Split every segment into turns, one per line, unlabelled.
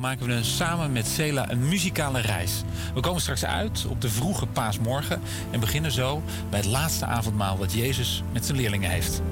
maken we samen met Cela een muzikale reis. We komen straks uit op de vroege paasmorgen en beginnen zo bij het laatste avondmaal dat Jezus met zijn leerlingen heeft.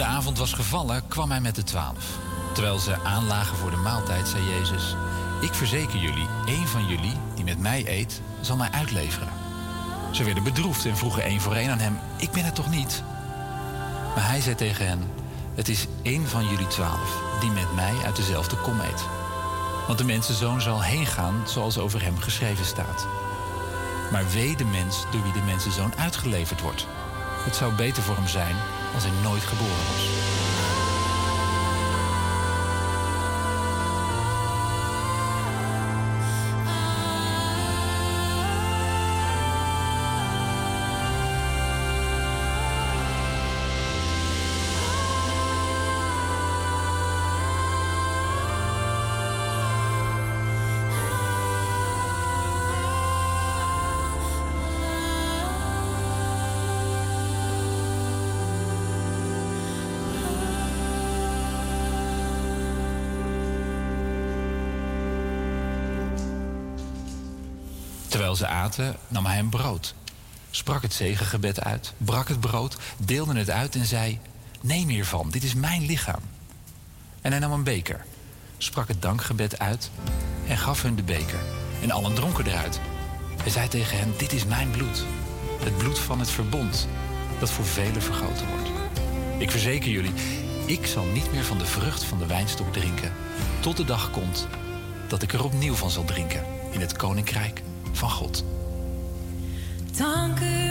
De avond was gevallen, kwam hij met de twaalf. Terwijl ze aanlagen voor de maaltijd, zei Jezus: Ik verzeker jullie, één van jullie die met mij eet, zal mij uitleveren. Ze werden bedroefd en vroegen één voor één aan hem: Ik ben het toch niet? Maar hij zei tegen hen: Het is één van jullie twaalf die met mij uit dezelfde kom eet. Want de mensenzoon zal heen gaan zoals over hem geschreven staat. Maar wee de mens door wie de mensenzoon uitgeleverd wordt. Het zou beter voor hem zijn als hij nooit geboren was. Ze aten, nam hij een brood. Sprak het zegengebed uit, brak het brood, deelde het uit en zei: Neem hiervan, dit is mijn lichaam. En hij nam een beker, sprak het dankgebed uit en gaf hun de beker. En allen dronken eruit. Hij zei tegen hen: Dit is mijn bloed, het bloed van het verbond, dat voor velen vergoten wordt. Ik verzeker jullie, ik zal niet meer van de vrucht van de wijnstok drinken, tot de dag komt dat ik er opnieuw van zal drinken in het koninkrijk van God.
Dank u,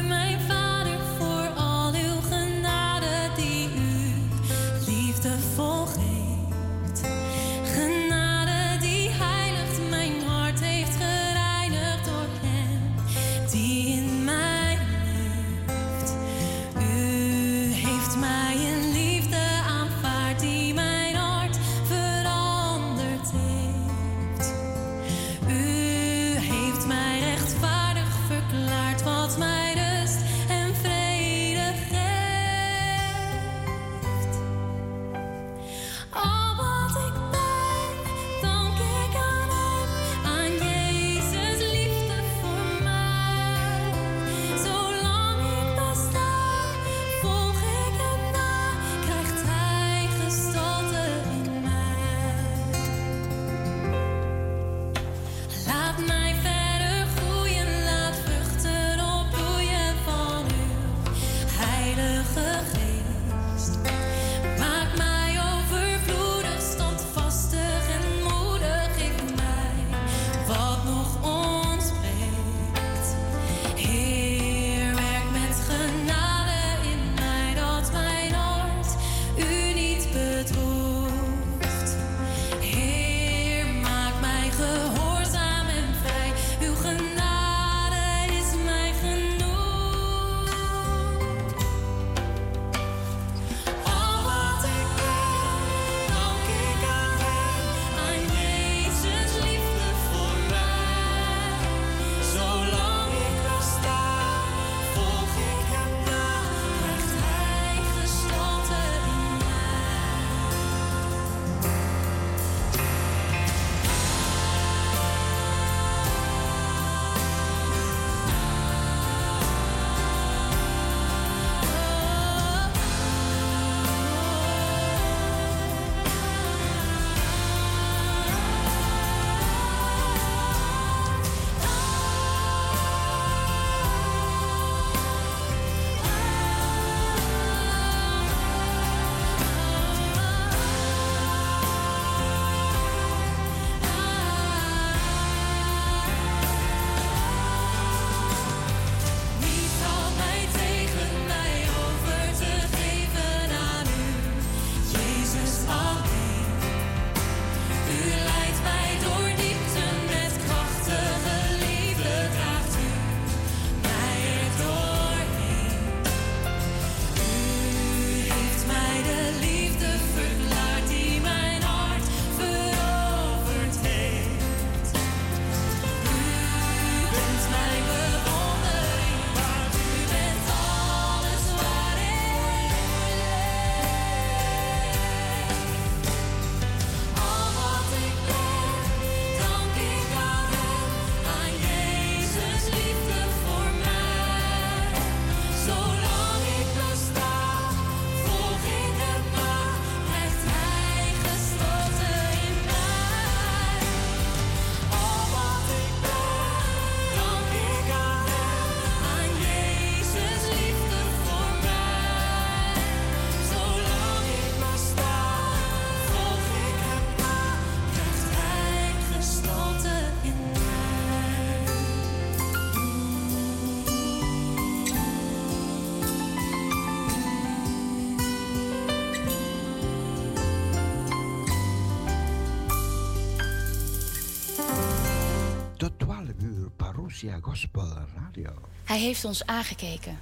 Hij heeft ons aangekeken.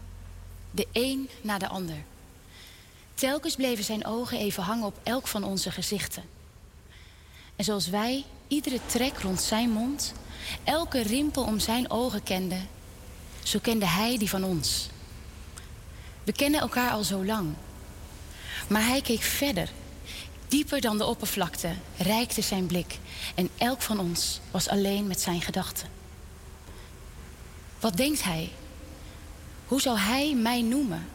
De een na de ander. Telkens bleven zijn ogen even hangen op elk van onze gezichten. En zoals wij iedere trek rond zijn mond, elke rimpel om zijn ogen kenden, zo kende hij die van ons. We kennen elkaar al zo lang. Maar hij keek verder. Dieper dan de oppervlakte reikte zijn blik. En elk van ons was alleen met zijn gedachten. Wat denkt hij? Hoe zou hij mij noemen?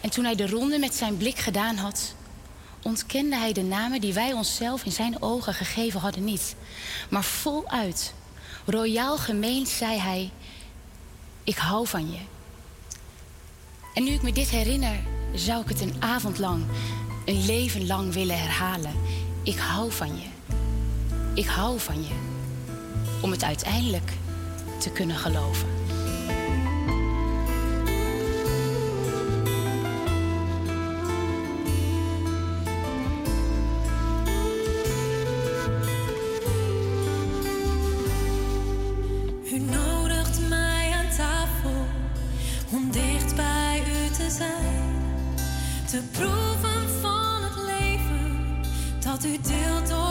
En toen hij de ronde met zijn blik gedaan had, ontkende hij de namen die wij onszelf in zijn ogen gegeven hadden niet. Maar voluit, royaal gemeend, zei hij: Ik hou van je. En nu ik me dit herinner, zou ik het een avond lang, een leven lang willen herhalen. Ik hou van je. Ik hou van je. Om het uiteindelijk te kunnen geloven.
U nodigt mij aan tafel om dicht bij u te zijn. Te proeven van het leven dat u deelt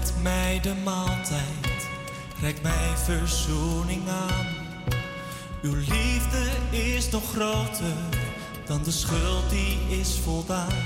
met
mij de maaltijd, reikt mij verzoening aan. Uw liefde is nog groter dan de schuld die is voldaan.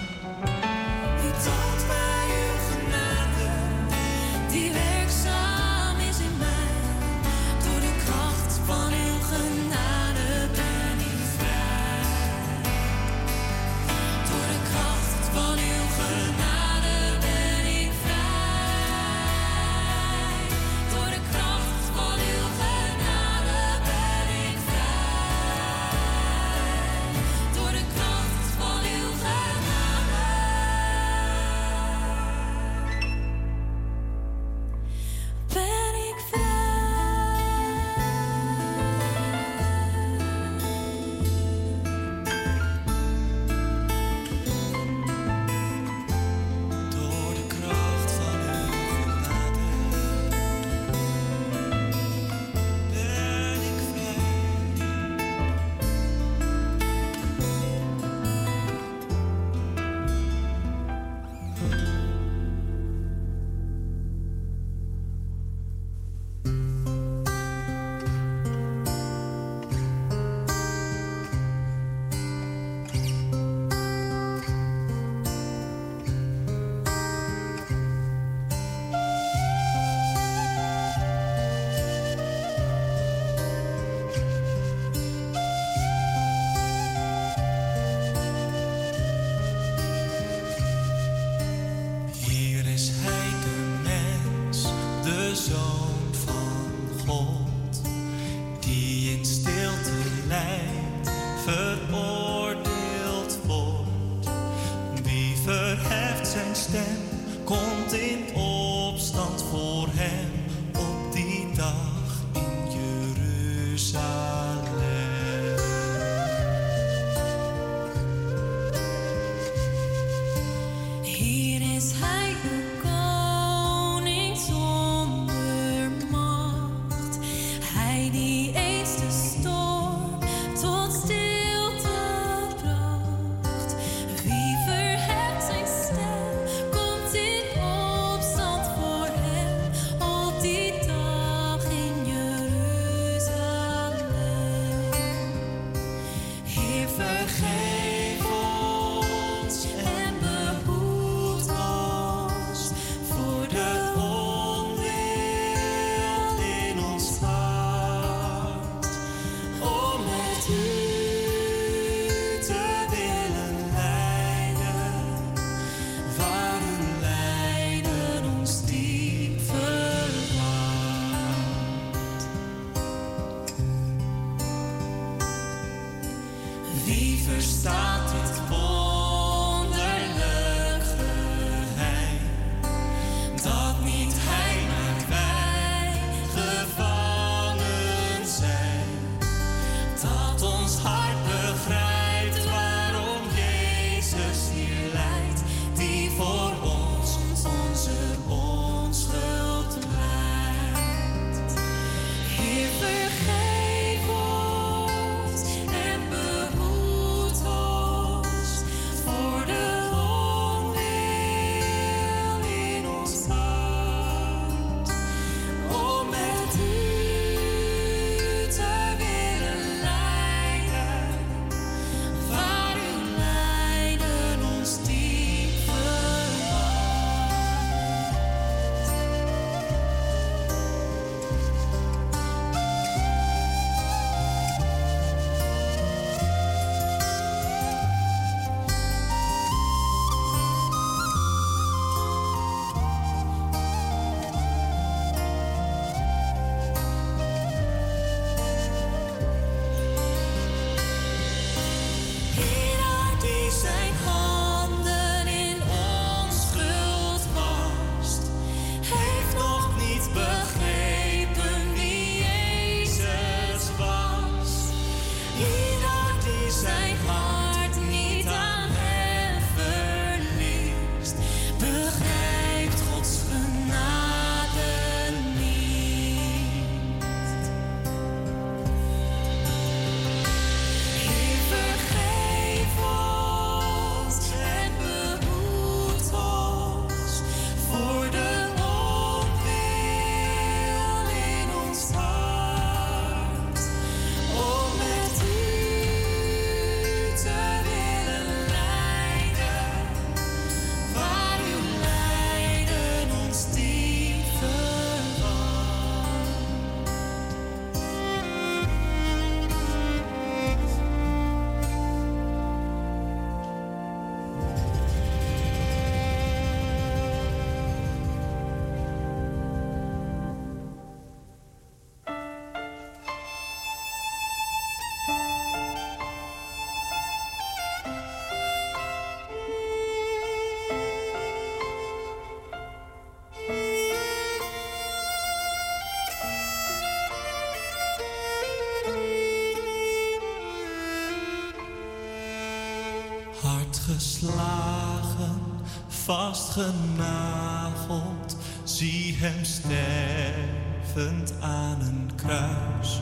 vastgenageld, zie hem stervend aan een kruis.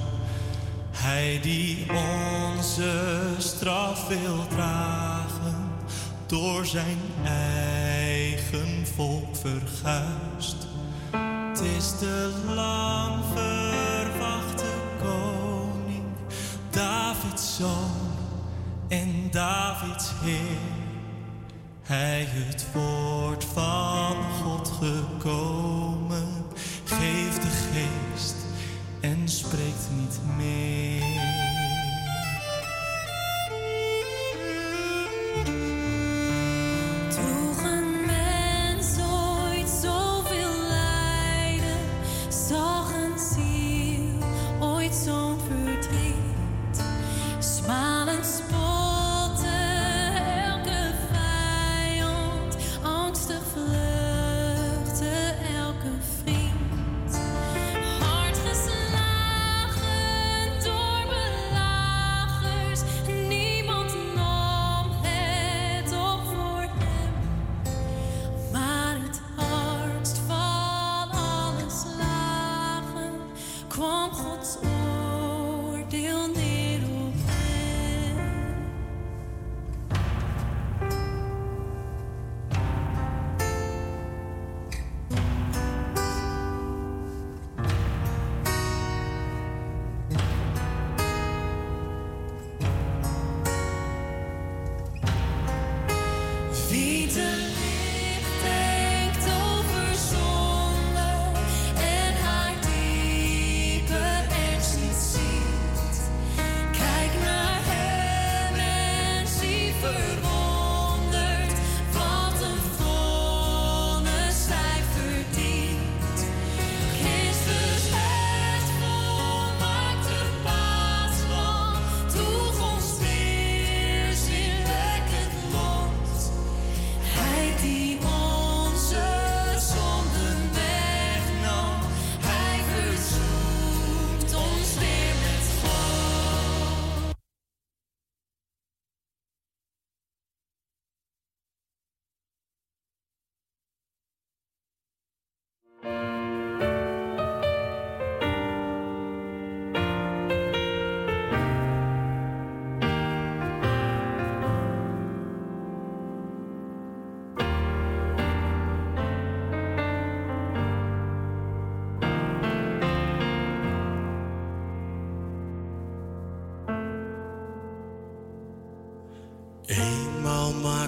Hij die onze straf wil dragen, door zijn eigen volk verguist. Het is de lang verwachte koning, Davids zoon en Davids heer hij het woord van God gekomen.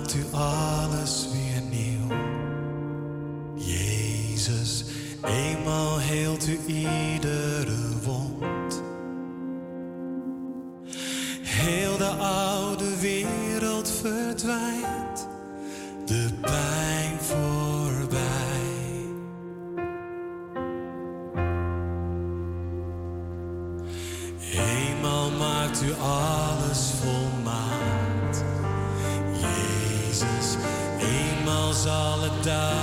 maakt u alles weer nieuw. Jezus, eenmaal heelt u iedere wond. Heel de oude wereld verdwijnt, de pijn voorbij. Eenmaal maakt u alles voor. dollar dollar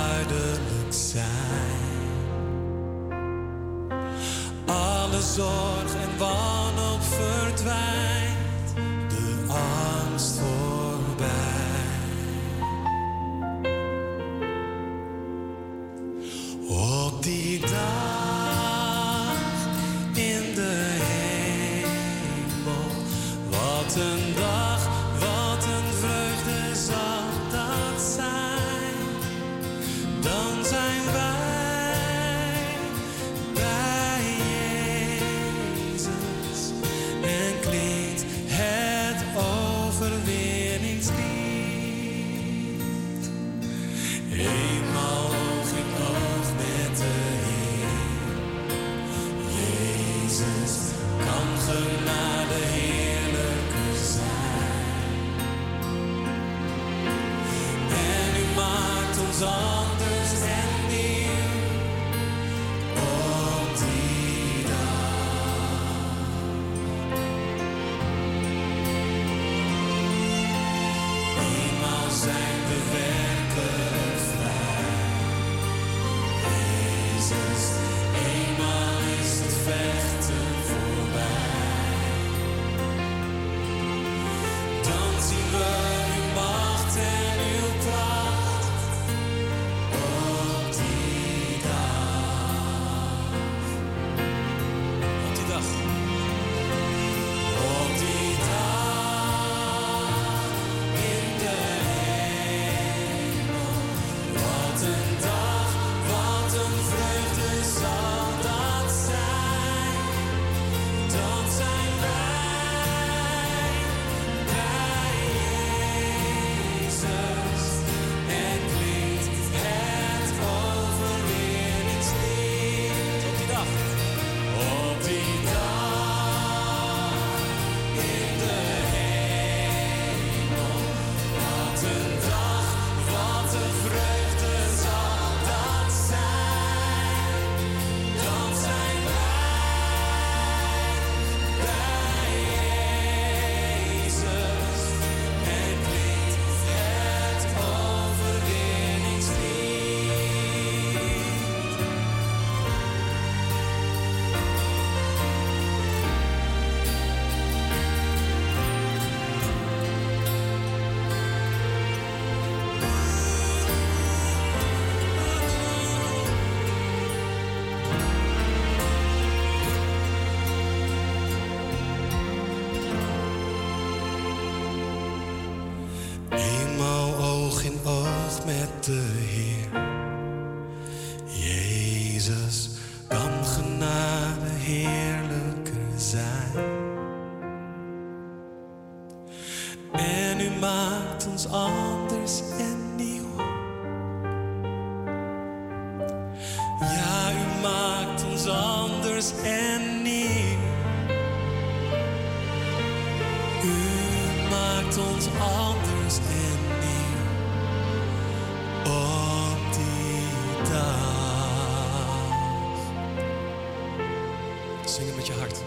Zing het met je hart.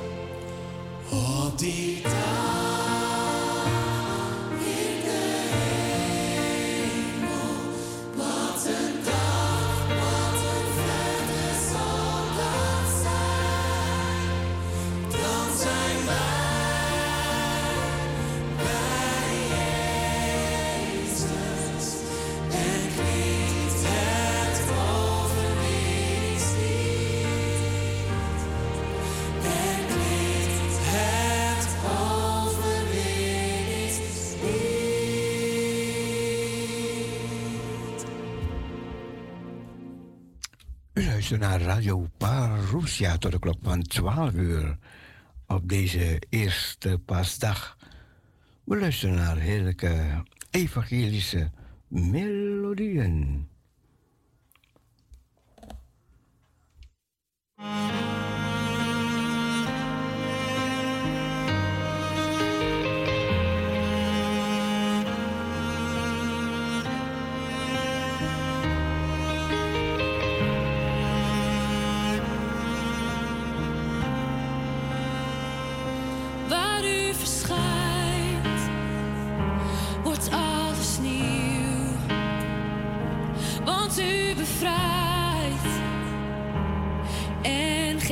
Op die dag.
luisteren naar Radio Parousia tot de klok van 12 uur op deze eerste Pasdag. We luisteren naar heerlijke evangelische melodieën.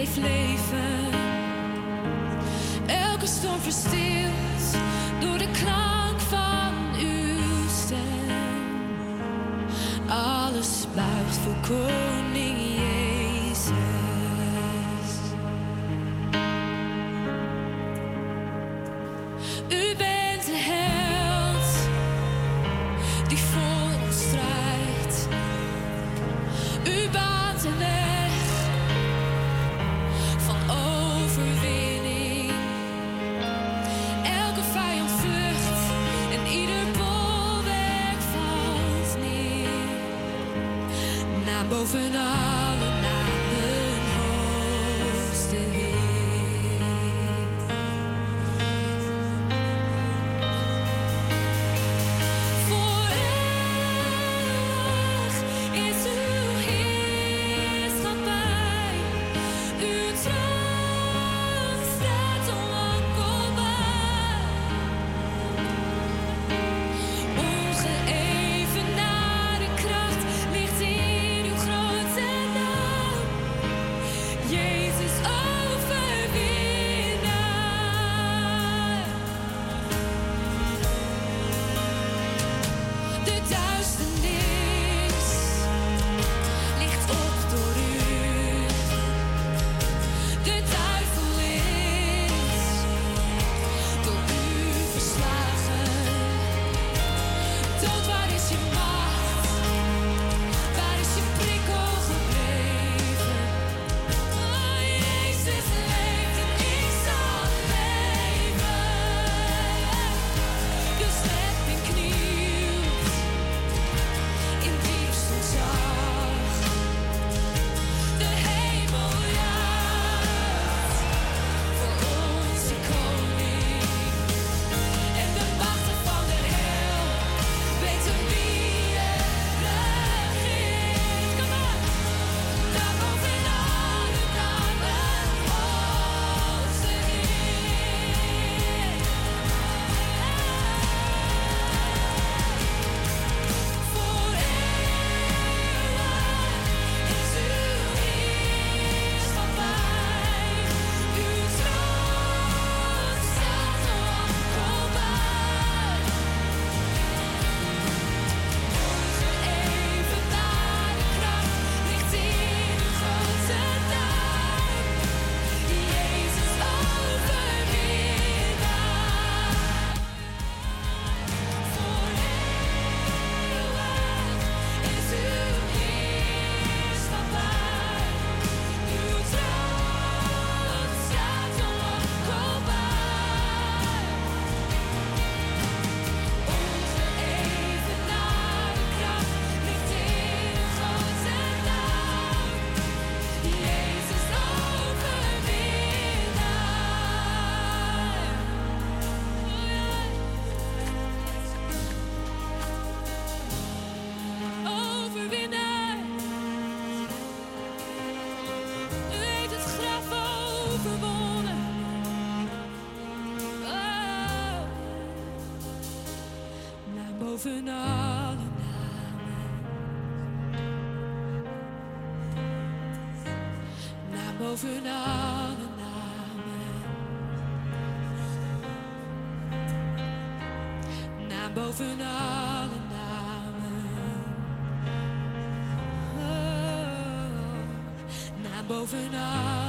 geeft leven. Elke storm verstilt door de klank van uw stem. Alles blijft voor koning and i boven alle namen. Naam boven alle namen. Naam boven alle namen. Oh, oh, oh. naam boven alle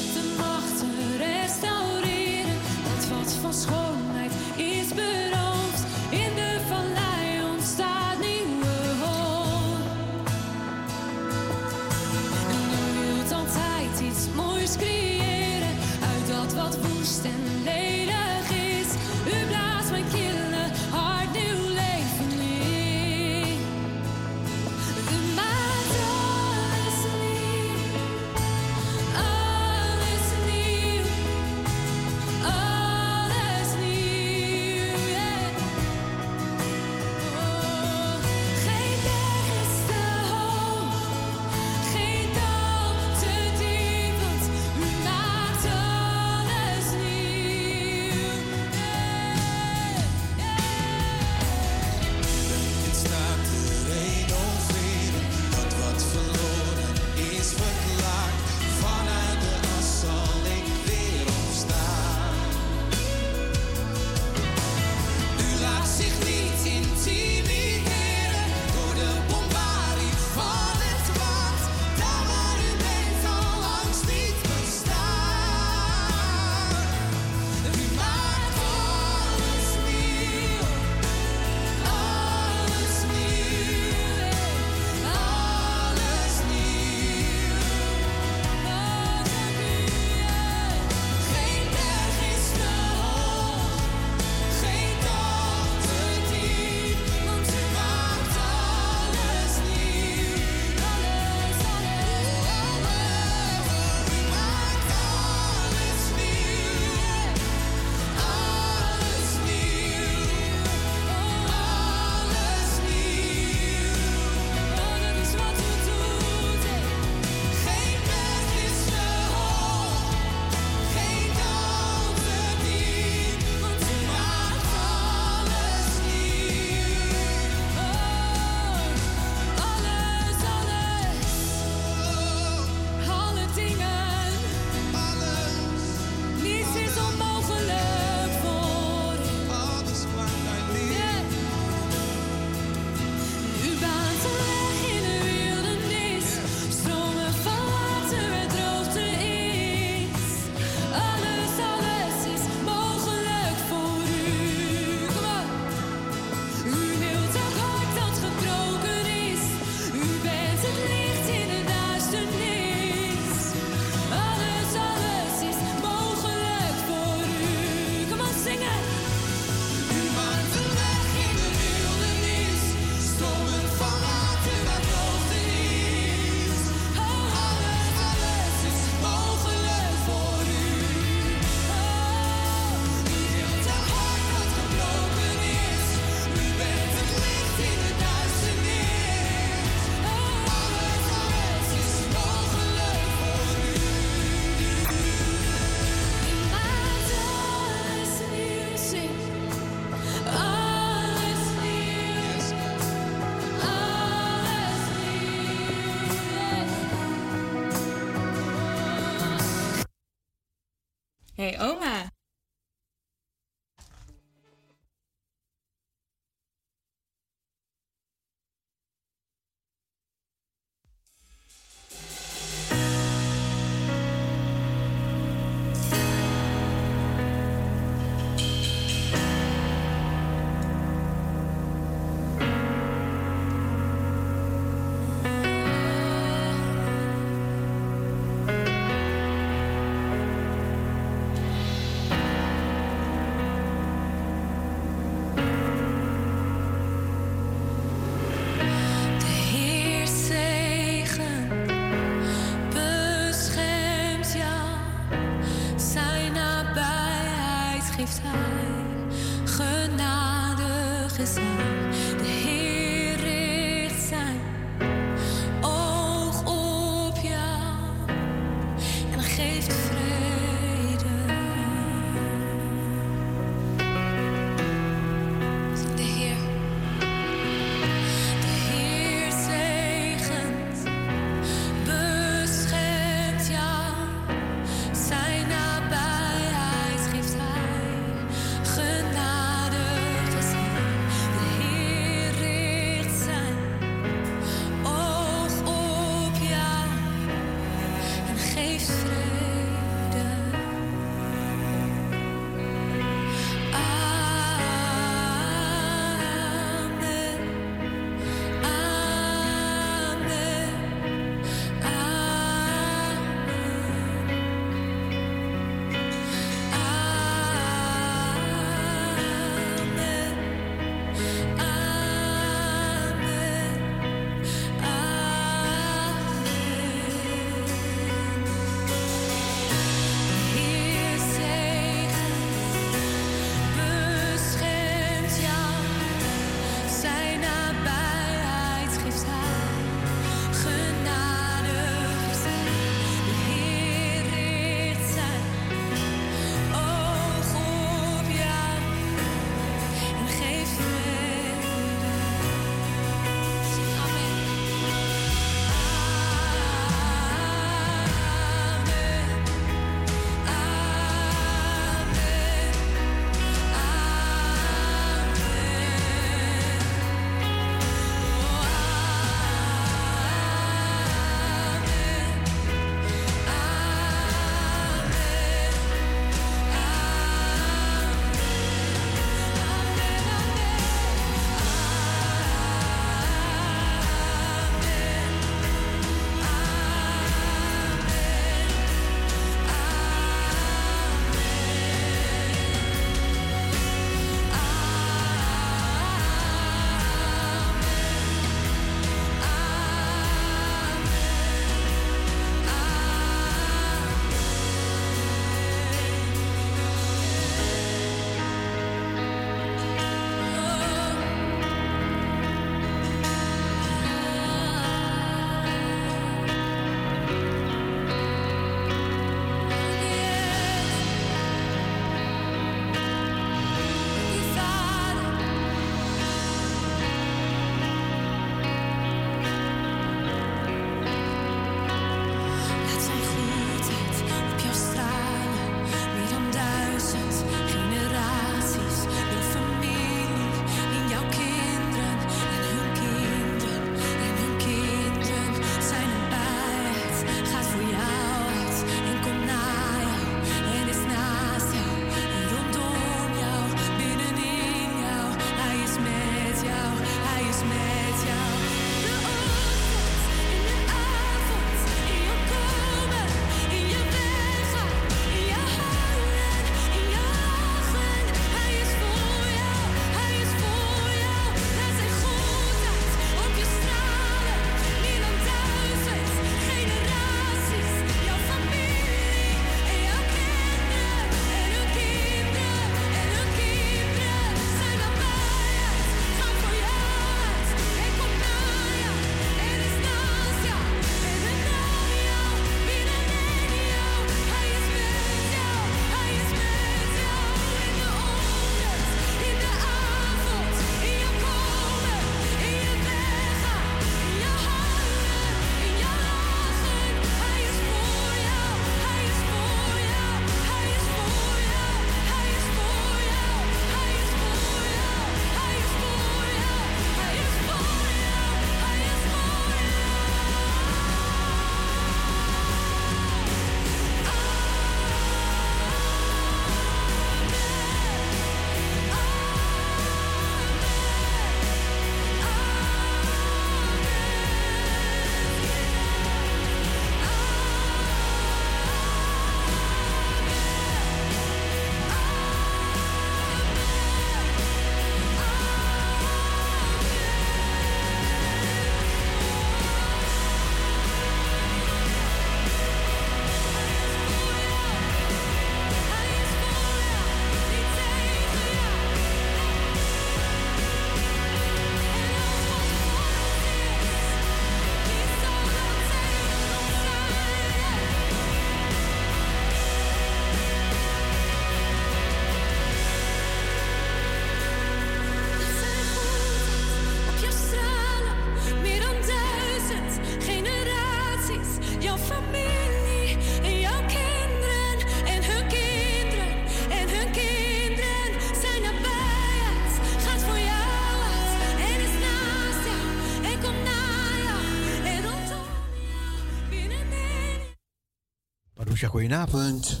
goedenavond.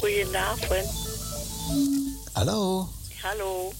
Goedenavond.
Hallo.
Hallo.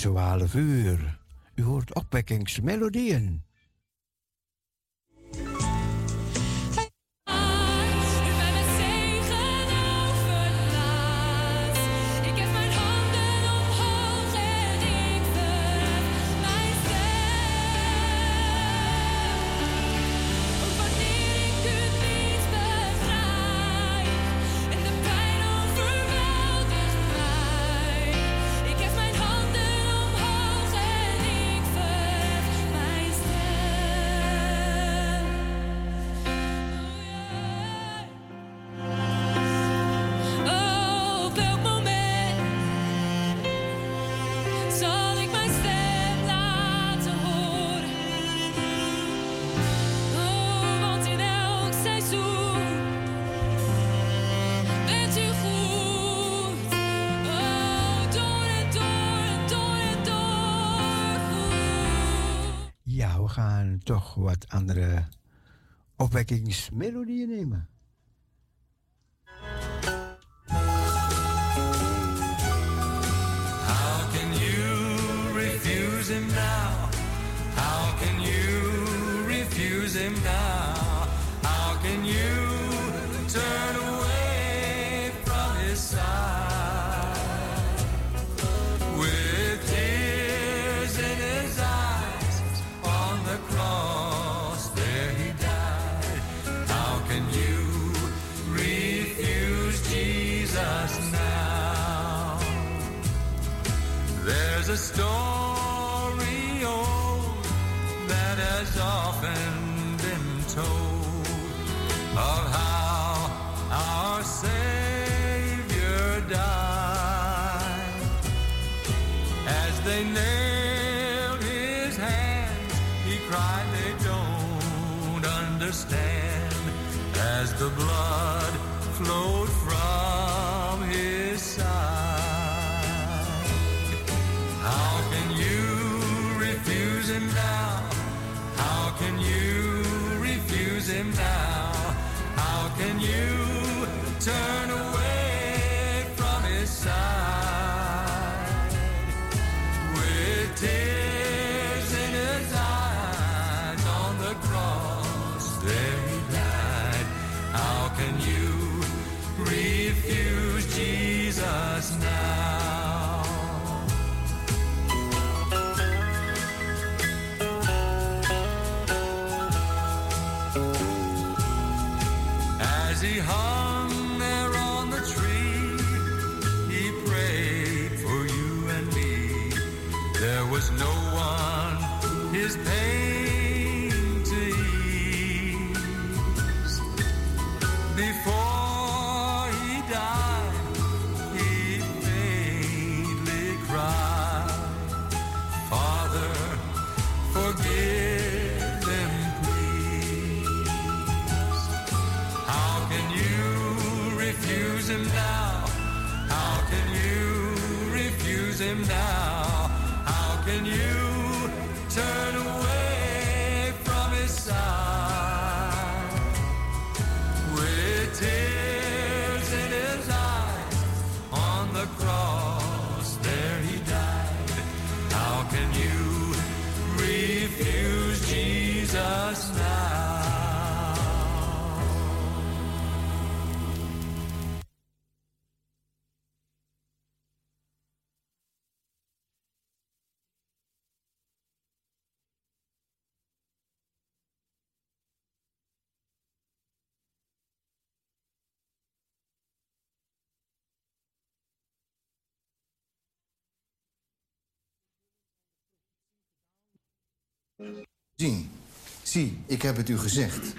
12 uur. U hoort opwekkingsmelodieën. Opwekkingsmelodieën nemen.
Zie, ik heb het u gezegd.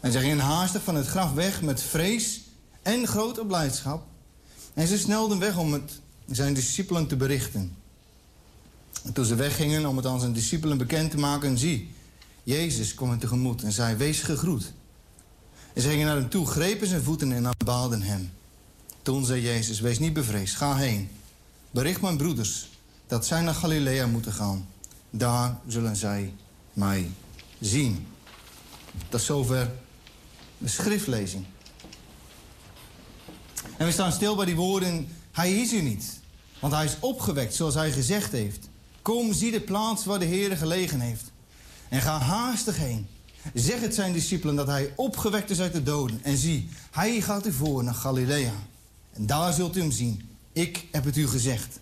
En zij gingen haastig van het graf weg met vrees en grote blijdschap. En ze snelden weg om het zijn discipelen te berichten. En toen ze weggingen om het aan zijn discipelen bekend te maken, zie, Jezus kwam hen tegemoet en zei, wees gegroet. En ze gingen naar hem toe, grepen zijn voeten en aanbaalden hem. Toen zei Jezus, wees niet bevreesd, ga heen. Bericht mijn broeders dat zij naar Galilea moeten gaan. Daar zullen zij mij zien. Tot zover de schriftlezing. En we staan stil bij die woorden, hij is u niet. Want hij is opgewekt zoals hij gezegd heeft. Kom, zie de plaats waar de Heer gelegen heeft. En ga haastig heen. Zeg het zijn discipelen dat hij opgewekt is uit de doden. En zie, hij gaat u voor naar Galilea. En daar zult u hem zien. Ik heb het u gezegd.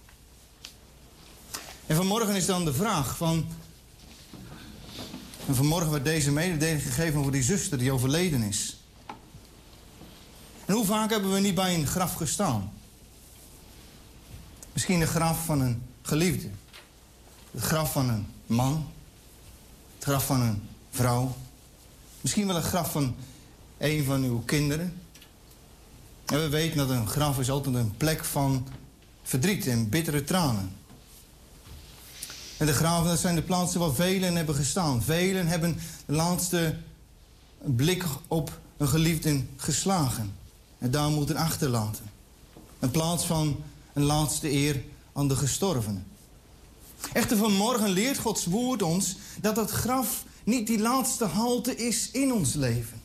En vanmorgen is dan de vraag van... En vanmorgen werd deze mededeling gegeven over die zuster die overleden is. En hoe vaak hebben we niet bij een graf gestaan? Misschien een graf van een geliefde. Het graf van een man. Het graf van een vrouw. Misschien wel een graf van een van uw kinderen. En we weten dat een graf is altijd een plek van verdriet en bittere tranen. En de graven, dat zijn de plaatsen waar velen hebben gestaan. Velen hebben de laatste blik op een geliefde geslagen. En daar moeten achterlaten. In plaats van een laatste eer aan de gestorvenen. Echter vanmorgen leert Gods woord ons dat het graf niet die laatste halte is in ons leven.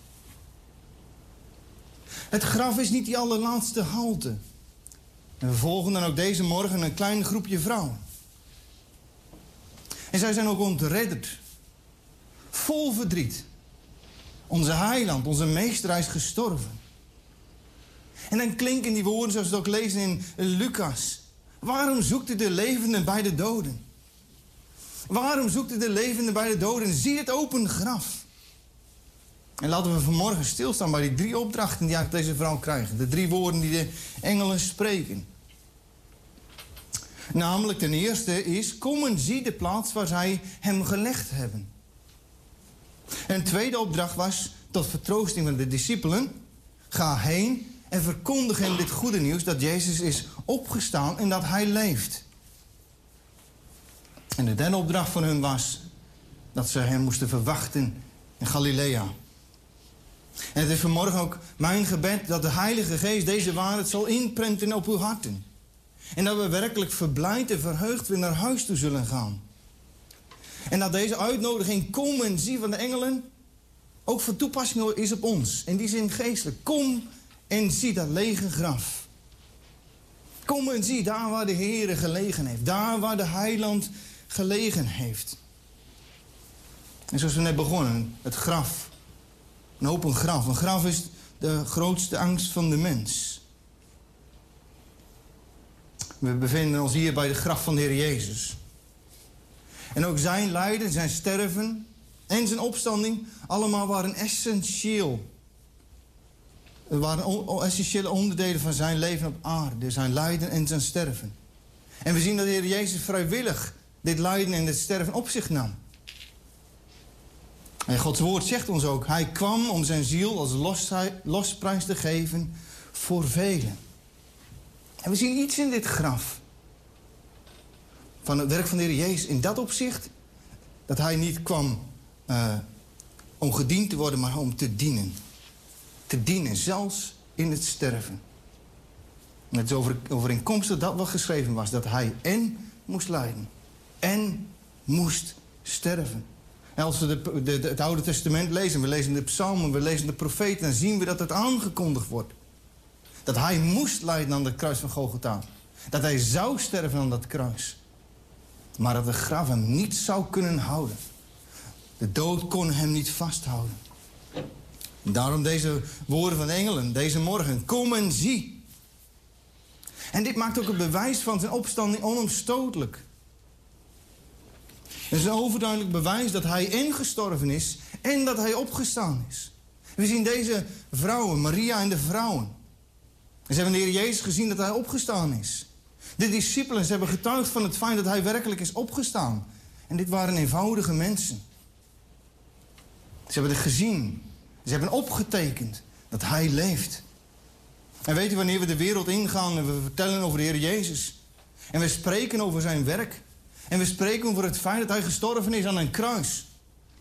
Het graf is niet die allerlaatste halte. En we volgen dan ook deze morgen een klein groepje vrouwen. En zij zijn ook ontredderd. Vol verdriet. Onze heiland, onze meester, is gestorven. En dan klinken die woorden zoals we het ook lezen in Lucas. Waarom zoekt u de levenden bij de doden? Waarom zoekt u de levenden bij de doden? Zie het open graf. En laten we vanmorgen stilstaan bij die drie opdrachten die deze vrouw krijgt. De drie woorden die de engelen spreken. Namelijk ten eerste is, kom en zie de plaats waar zij hem gelegd hebben. En de tweede opdracht was, tot vertroosting van de discipelen, ga heen en verkondig hem dit goede nieuws dat Jezus is opgestaan en dat hij leeft. En de derde opdracht van hun was dat ze hem moesten verwachten in Galilea. En het is vanmorgen ook mijn gebed dat de Heilige Geest deze waarheid zal inprenten op uw harten. En dat we werkelijk verblijd en verheugd weer naar huis toe zullen gaan. En dat deze uitnodiging, kom en zie van de engelen, ook van toepassing is op ons. In die zin geestelijk. Kom en zie dat lege graf. Kom en zie daar waar de Heer gelegen heeft. Daar waar de heiland gelegen heeft. En zoals we net begonnen, het graf. Een open graf. Een graf is de grootste angst van de mens. We bevinden ons hier bij de graf van de Heer Jezus. En ook zijn lijden, zijn sterven en zijn opstanding, allemaal waren essentieel. Het waren essentiële onderdelen van zijn leven op aarde, zijn lijden en zijn sterven. En we zien dat de Heer Jezus vrijwillig dit lijden en dit sterven op zich nam. En Gods woord zegt ons ook, hij kwam om zijn ziel als losprijs te geven voor velen. En we zien iets in dit graf. Van het werk van de Heer Jezus in dat opzicht. Dat hij niet kwam uh, om gediend te worden, maar om te dienen. Te dienen, zelfs in het sterven. En het is over, overeenkomstig dat wat geschreven was. Dat hij en moest lijden. En moest sterven. En als we de, de, het Oude Testament lezen, we lezen de psalmen, we lezen de profeten... dan zien we dat het aangekondigd wordt. Dat hij moest lijden aan het kruis van Golgotha. Dat hij zou sterven aan dat kruis. Maar dat de graf hem niet zou kunnen houden. De dood kon hem niet vasthouden. Daarom deze woorden van engelen, deze morgen. Kom en zie. En dit maakt ook het bewijs van zijn opstanding onomstotelijk. Het is een overduidelijk bewijs dat hij en gestorven is en dat hij opgestaan is. We zien deze vrouwen, Maria en de vrouwen. En ze hebben de Heer Jezus gezien dat hij opgestaan is. De discipelen hebben getuigd van het feit dat hij werkelijk is opgestaan. En dit waren eenvoudige mensen. Ze hebben het gezien. Ze hebben opgetekend dat hij leeft. En weet u wanneer we de wereld ingaan en we vertellen over de Heer Jezus. En we spreken over zijn werk. En we spreken over het feit dat hij gestorven is aan een kruis.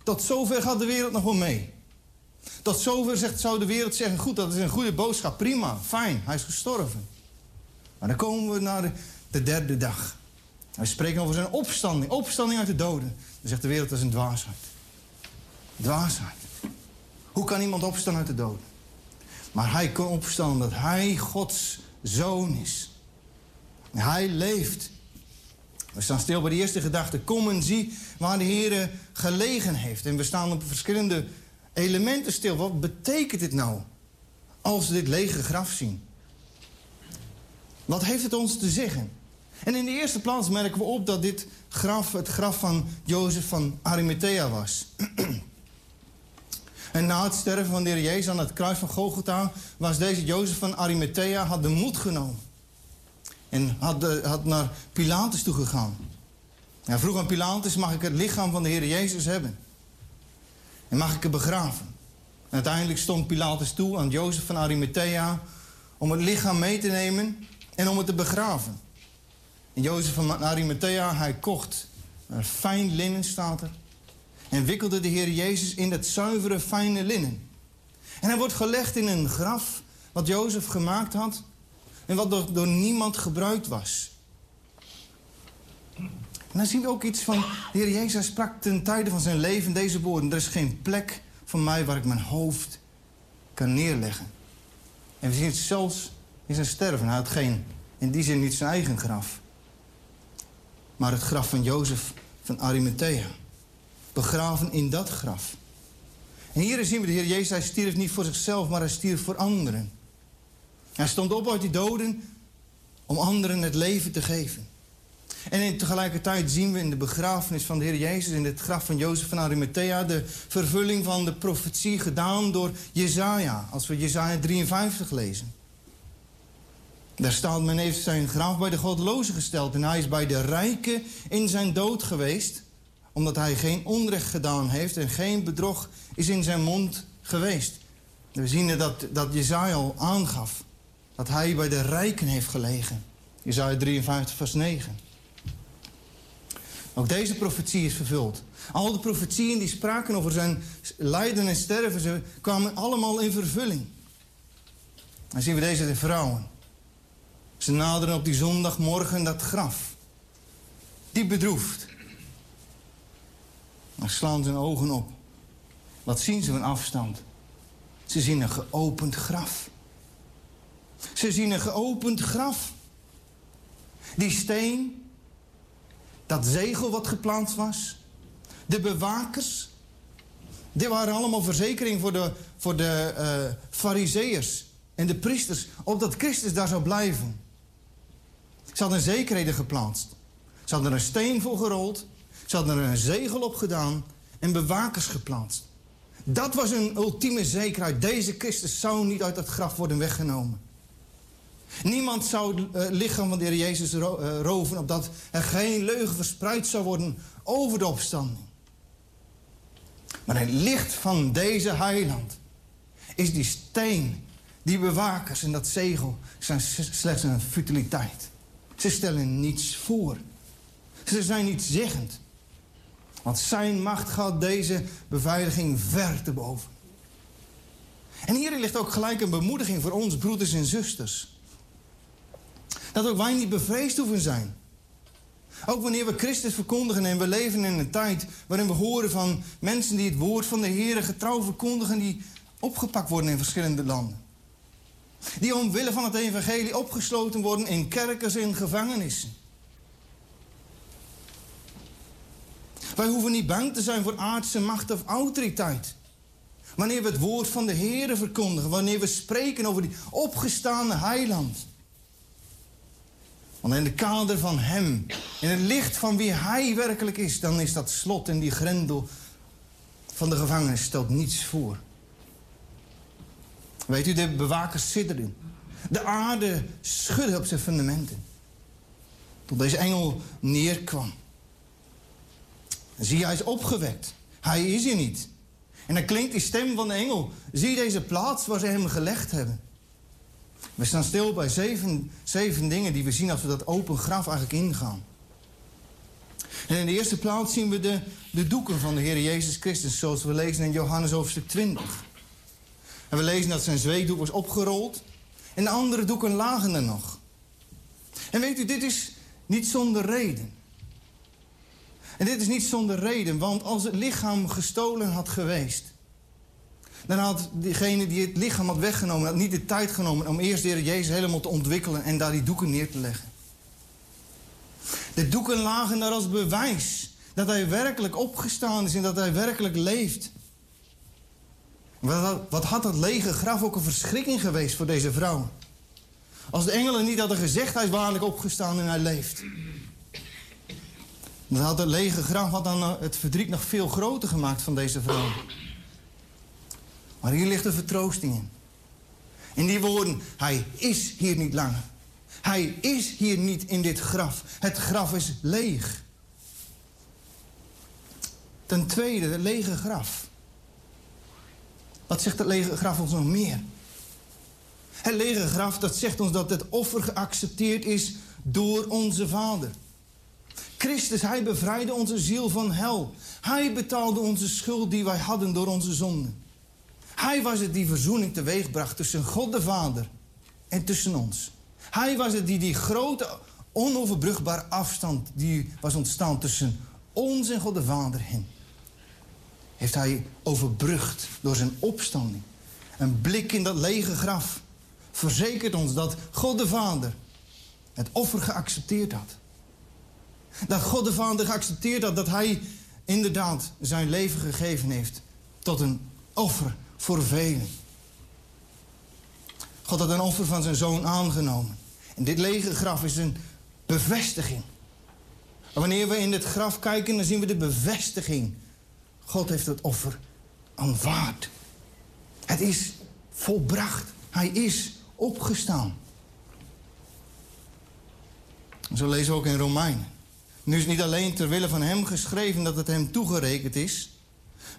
Tot zover gaat de wereld nog wel mee. Tot zover zegt, zou de wereld zeggen: goed, dat is een goede boodschap, prima, fijn, hij is gestorven. Maar dan komen we naar de, de derde dag. We spreken over zijn opstanding, opstanding uit de doden. Dan zegt de wereld dat is een dwaasheid. Dwaasheid. Hoe kan iemand opstaan uit de doden? Maar hij kon opstaan omdat hij Gods zoon is. Hij leeft. We staan stil bij de eerste gedachte. Kom en zie waar de Heer gelegen heeft. En we staan op verschillende elementen stil. Wat betekent dit nou? Als we dit lege graf zien. Wat heeft het ons te zeggen? En in de eerste plaats merken we op dat dit graf het graf van Jozef van Arimathea was. en na het sterven van de heer Jezus aan het kruis van Golgotha... was deze Jozef van Arimathea, had de moed genomen. En had, de, had naar Pilatus toegegaan. Hij vroeg aan Pilatus, mag ik het lichaam van de heer Jezus hebben? En mag ik het begraven? En uiteindelijk stond Pilatus toe aan Jozef van Arimathea... om het lichaam mee te nemen en om het te begraven. En Jozef van Arimathea, hij kocht een fijn linnen, staat er. En wikkelde de Heer Jezus in dat zuivere, fijne linnen. En hij wordt gelegd in een graf wat Jozef gemaakt had... en wat door, door niemand gebruikt was. En dan zien we ook iets van... De Heer Jezus sprak ten tijde van zijn leven deze woorden... er is geen plek voor mij waar ik mijn hoofd kan neerleggen. En we zien het zelfs in zijn sterven. Hij had geen, in die zin niet zijn eigen graf. Maar het graf van Jozef van Arimathea. Begraven in dat graf. En hier zien we de Heer Jezus, hij stierf niet voor zichzelf, maar hij stierf voor anderen. Hij stond op uit die doden om anderen het leven te geven. En in tegelijkertijd zien we in de begrafenis van de Heer Jezus... in het graf van Jozef van Arimathea... de vervulling van de profetie gedaan door Jezaja. Als we Jezaja 53 lezen. Daar staat, men heeft zijn graf bij de godlozen gesteld. En hij is bij de rijken in zijn dood geweest. Omdat hij geen onrecht gedaan heeft en geen bedrog is in zijn mond geweest. We zien dat, dat al aangaf. Dat hij bij de rijken heeft gelegen. Jezaja 53 vers 9. Ook deze profetie is vervuld. Al de profetieën die spraken over zijn lijden en sterven... ze kwamen allemaal in vervulling. Dan zien we deze de vrouwen. Ze naderen op die zondagmorgen dat graf. Die bedroefd. Dan slaan ze hun ogen op. Wat zien ze van afstand? Ze zien een geopend graf. Ze zien een geopend graf. Die steen, dat zegel wat geplaatst was, de bewakers, die waren allemaal verzekering voor de, voor de uh, fariseërs en de priesters, opdat Christus daar zou blijven. Ze hadden zekerheden geplaatst. Ze hadden er een steen voor gerold. Ze hadden er een zegel op gedaan en bewakers geplaatst. Dat was een ultieme zekerheid. Deze Christus zou niet uit het graf worden weggenomen. Niemand zou het uh, lichaam van de Heer Jezus uh, roven... opdat er geen leugen verspreid zou worden over de opstanding. Maar het licht van deze heiland is die steen, die bewakers en dat zegel... zijn slechts een futiliteit. Ze stellen niets voor. Ze zijn niet zeggend. Want zijn macht gaat deze beveiliging ver te boven. En hierin ligt ook gelijk een bemoediging voor ons, broeders en zusters. Dat ook wij niet bevreesd hoeven zijn. Ook wanneer we Christus verkondigen en we leven in een tijd waarin we horen van mensen die het woord van de Heer getrouw verkondigen, die opgepakt worden in verschillende landen. Die omwille van het evangelie opgesloten worden in kerkers en gevangenissen. Wij hoeven niet bang te zijn voor aardse macht of autoriteit. Wanneer we het woord van de Heer verkondigen, wanneer we spreken over die opgestaande heiland. Want in de kader van Hem, in het licht van wie Hij werkelijk is, dan is dat slot en die grendel van de gevangenis stelt niets voor. Weet u, de bewakers sidderden. De aarde schudde op zijn fundamenten. Tot deze engel neerkwam. En zie, hij is opgewekt. Hij is hier niet. En dan klinkt die stem van de engel. Zie deze plaats waar ze hem gelegd hebben. We staan stil bij zeven, zeven dingen die we zien als we dat open graf eigenlijk ingaan. En in de eerste plaats zien we de, de doeken van de Heer Jezus Christus, zoals we lezen in Johannes hoofdstuk 20. En we lezen dat zijn zweetdoek was opgerold en de andere doeken lagen er nog. En weet u, dit is niet zonder reden. En dit is niet zonder reden, want als het lichaam gestolen had geweest, dan had diegene die het lichaam had weggenomen, had niet de tijd genomen om eerst de Heer Jezus helemaal te ontwikkelen en daar die doeken neer te leggen. De doeken lagen daar als bewijs dat hij werkelijk opgestaan is en dat hij werkelijk leeft. Wat, had dat lege graf ook een verschrikking geweest voor deze vrouw? Als de engelen niet hadden gezegd hij is waarlijk opgestaan en hij leeft. Dan had het lege graf had dan eh, het verdriet nog veel groter gemaakt van deze vrouw. Maar hier ligt de vertroosting in. In die woorden, hij is hier niet langer. Hij is hier niet in dit graf. Het graf is leeg. Ten tweede, het lege graf. Wat zegt het lege graf ons nog meer? Het lege graf dat zegt ons dat het offer geaccepteerd is door onze Vader. Christus, hij bevrijdde onze ziel van hel. Hij betaalde onze schuld die wij hadden door onze zonden. Hij was het die verzoening teweegbracht tussen God de Vader en tussen ons. Hij was het die die grote, onoverbrugbare afstand die was ontstaan tussen ons en God de Vader. Heeft hij overbrugd door zijn opstanding. Een blik in dat lege graf verzekert ons dat God de Vader het offer geaccepteerd had. Dat God de Vader geaccepteerd had dat hij inderdaad zijn leven gegeven heeft tot een offer voor velen. God had een offer van zijn zoon aangenomen. En dit lege graf is een bevestiging. Wanneer we in dit graf kijken, dan zien we de bevestiging. God heeft het offer aanvaard. Het is volbracht. Hij is opgestaan. Zo lezen we ook in Romeinen. Nu is het niet alleen ter wille van hem geschreven dat het hem toegerekend is,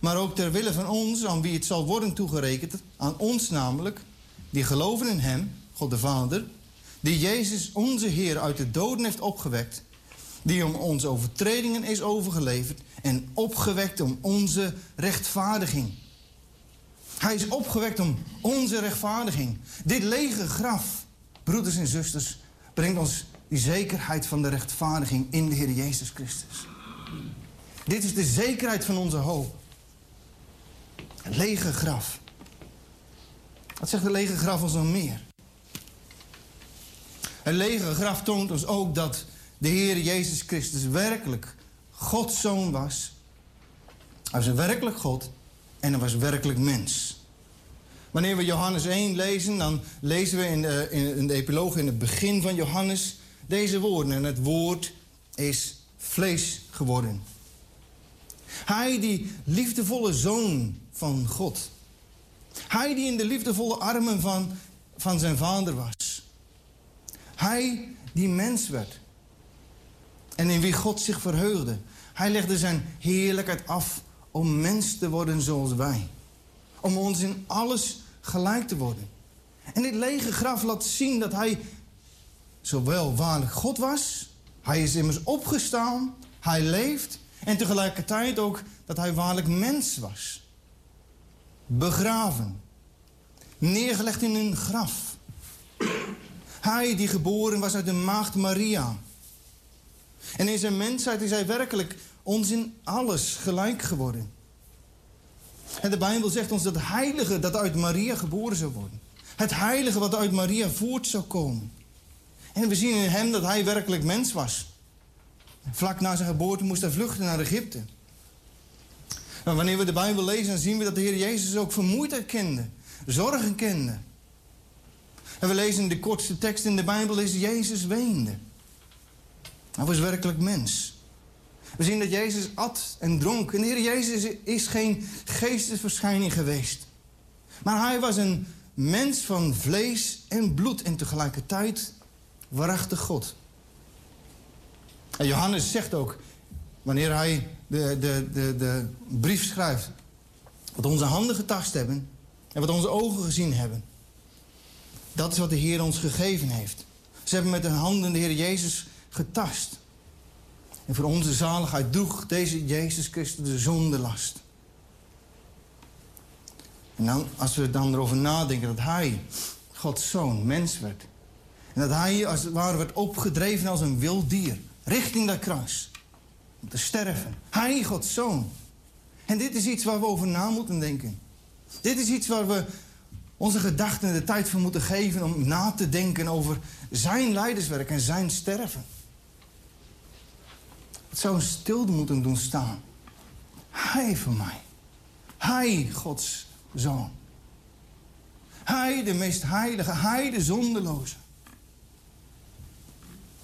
maar ook ter wille van ons, aan wie het zal worden toegerekend, aan ons namelijk, die geloven in hem, God de Vader, die Jezus onze Heer uit de doden heeft opgewekt, die om onze overtredingen is overgeleverd en opgewekt om onze rechtvaardiging. Hij is opgewekt om onze rechtvaardiging. Dit lege graf, broeders en zusters, brengt ons die zekerheid van de rechtvaardiging in de Heer Jezus Christus. Dit is de zekerheid van onze hoop. Een lege graf. Wat zegt de lege graf ons nog meer? Een lege graf toont ons ook dat de Heer Jezus Christus werkelijk Gods zoon was. Hij was werkelijk God en hij was werkelijk mens. Wanneer we Johannes 1 lezen, dan lezen we in de, in de epiloog in het begin van Johannes deze woorden. En het woord is vlees geworden. Hij die liefdevolle zoon van God. Hij die in de liefdevolle armen van, van zijn vader was. Hij die mens werd. En in wie God zich verheugde. Hij legde zijn heerlijkheid af om mens te worden zoals wij. Om ons in alles gelijk te worden. En dit lege graf laat zien dat hij zowel waarlijk God was, hij is immers opgestaan, hij leeft en tegelijkertijd ook dat hij waarlijk mens was. Begraven, neergelegd in een graf. Hij die geboren was uit de maagd Maria. En in zijn mensheid is hij werkelijk ons in alles gelijk geworden. En de Bijbel zegt ons dat heilige dat uit Maria geboren zou worden. Het heilige wat uit Maria voort zou komen. En we zien in hem dat hij werkelijk mens was. Vlak na zijn geboorte moest hij vluchten naar Egypte. Maar wanneer we de Bijbel lezen, dan zien we dat de Heer Jezus ook vermoeidheid kende. Zorgen kende. En we lezen de kortste tekst in de Bijbel is Jezus weende. Hij was werkelijk mens. We zien dat Jezus at en dronk. En de Heer Jezus is geen geestesverschijning geweest. Maar hij was een mens van vlees en bloed en tegelijkertijd waarachtig God. En Johannes zegt ook, wanneer hij de, de, de, de brief schrijft, wat onze handen getast hebben en wat onze ogen gezien hebben. Dat is wat de Heer ons gegeven heeft. Ze hebben met hun handen de Heer Jezus getast. En voor onze zaligheid droeg deze Jezus Christus de zondelast. En dan, als we dan erover nadenken dat Hij, Gods Zoon, mens werd. En dat Hij als het ware werd opgedreven als een wild dier. Richting dat kruis. Te sterven. Hij, Gods Zoon. En dit is iets waar we over na moeten denken. Dit is iets waar we onze gedachten de tijd voor moeten geven om na te denken over zijn leiderswerk en zijn sterven. Het zou een stilde moeten doen staan. Hij voor mij. Hij, Gods zoon. Hij, de meest heilige, hij, de zondeloze.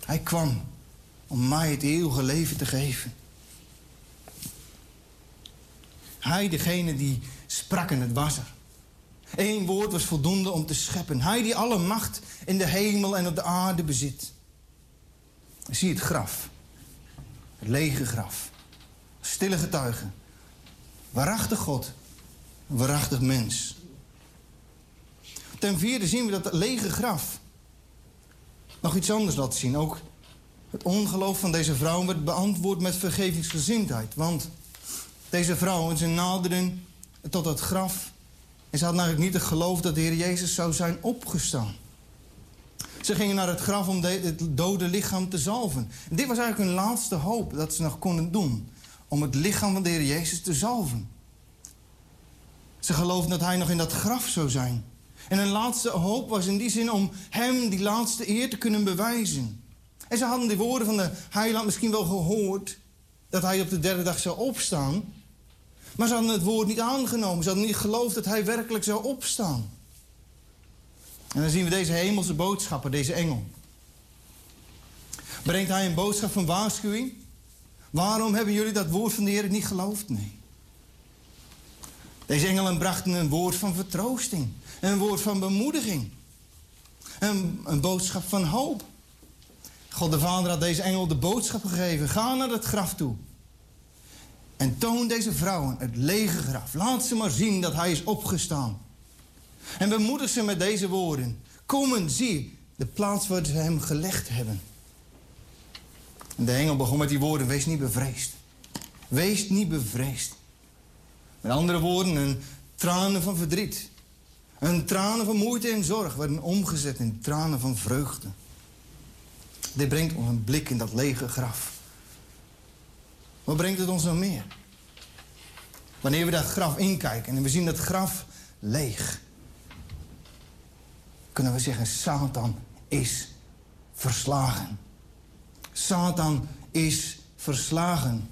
Hij kwam om mij het eeuwige leven te geven. Hij, degene die sprak en het was er. Eén woord was voldoende om te scheppen. Hij die alle macht in de hemel en op de aarde bezit. Zie het graf. Het lege graf. Stille getuigen. Waarachtig God. Waarachtig mens. Ten vierde zien we dat het lege graf nog iets anders laat zien. Ook het ongeloof van deze vrouw werd beantwoord met vergevingsgezindheid. Want deze vrouw, ze naderden tot het graf... en ze hadden eigenlijk niet het geloof dat de Heer Jezus zou zijn opgestaan. Ze gingen naar het graf om het dode lichaam te zalven. En dit was eigenlijk hun laatste hoop dat ze nog konden doen. Om het lichaam van de Heer Jezus te zalven. Ze geloofden dat hij nog in dat graf zou zijn. En hun laatste hoop was in die zin om hem die laatste eer te kunnen bewijzen. En ze hadden die woorden van de heiland misschien wel gehoord... dat hij op de derde dag zou opstaan. Maar ze hadden het woord niet aangenomen. Ze hadden niet geloofd dat hij werkelijk zou opstaan. En dan zien we deze hemelse boodschapper, deze engel. Brengt hij een boodschap van waarschuwing? Waarom hebben jullie dat woord van de Heer niet geloofd? Nee. Deze engelen brachten een woord van vertroosting. Een woord van bemoediging. Een, een boodschap van hoop. God de Vader had deze engel de boodschap gegeven. Ga naar het graf toe. En toon deze vrouwen het lege graf. Laat ze maar zien dat hij is opgestaan. En bemoedig ze met deze woorden. Kom en zie de plaats waar ze hem gelegd hebben. En de engel begon met die woorden. Wees niet bevreesd. Wees niet bevreesd. Met andere woorden, een tranen van verdriet. Een tranen van moeite en zorg werden omgezet in tranen van vreugde. Dit brengt ons een blik in dat lege graf. Wat brengt het ons nog meer? Wanneer we dat graf inkijken en we zien dat graf leeg, kunnen we zeggen: Satan is verslagen. Satan is verslagen.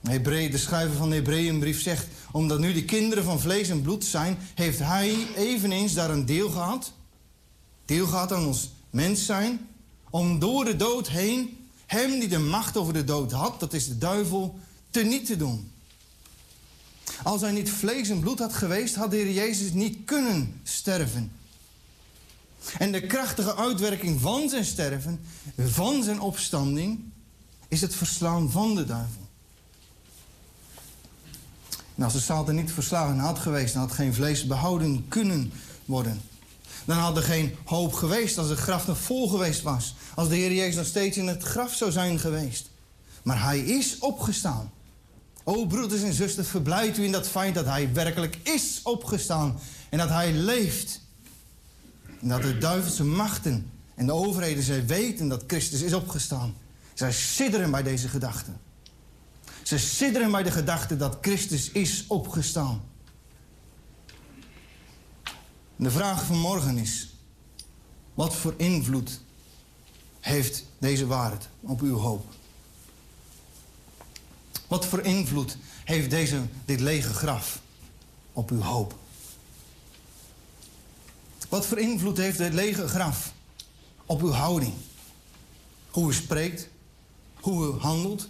De schrijver van de Hebreeënbrief zegt: Omdat nu de kinderen van vlees en bloed zijn, heeft hij eveneens daar een deel gehad. Deel gehad aan ons mens zijn. Om door de dood heen hem die de macht over de dood had, dat is de duivel, teniet te doen. Als hij niet vlees en bloed had geweest, had de Heer Jezus niet kunnen sterven. En de krachtige uitwerking van zijn sterven, van zijn opstanding, is het verslaan van de duivel. Als de Satan niet verslagen had geweest, dan had geen vlees behouden kunnen worden. Dan had er geen hoop geweest als het graf nog vol geweest was. Als de Heer Jezus nog steeds in het graf zou zijn geweest. Maar hij is opgestaan. O broeders en zusters, verblijd u in dat feit dat hij werkelijk is opgestaan. En dat hij leeft. En dat de duivelse machten en de overheden, zij weten dat Christus is opgestaan. Zij sidderen bij deze gedachte. Ze sidderen bij de gedachte dat Christus is opgestaan. De vraag van morgen is: wat voor invloed heeft deze waarheid op uw hoop? Wat voor invloed heeft deze, dit lege graf op uw hoop? Wat voor invloed heeft dit lege graf op uw houding? Hoe u spreekt, hoe u handelt,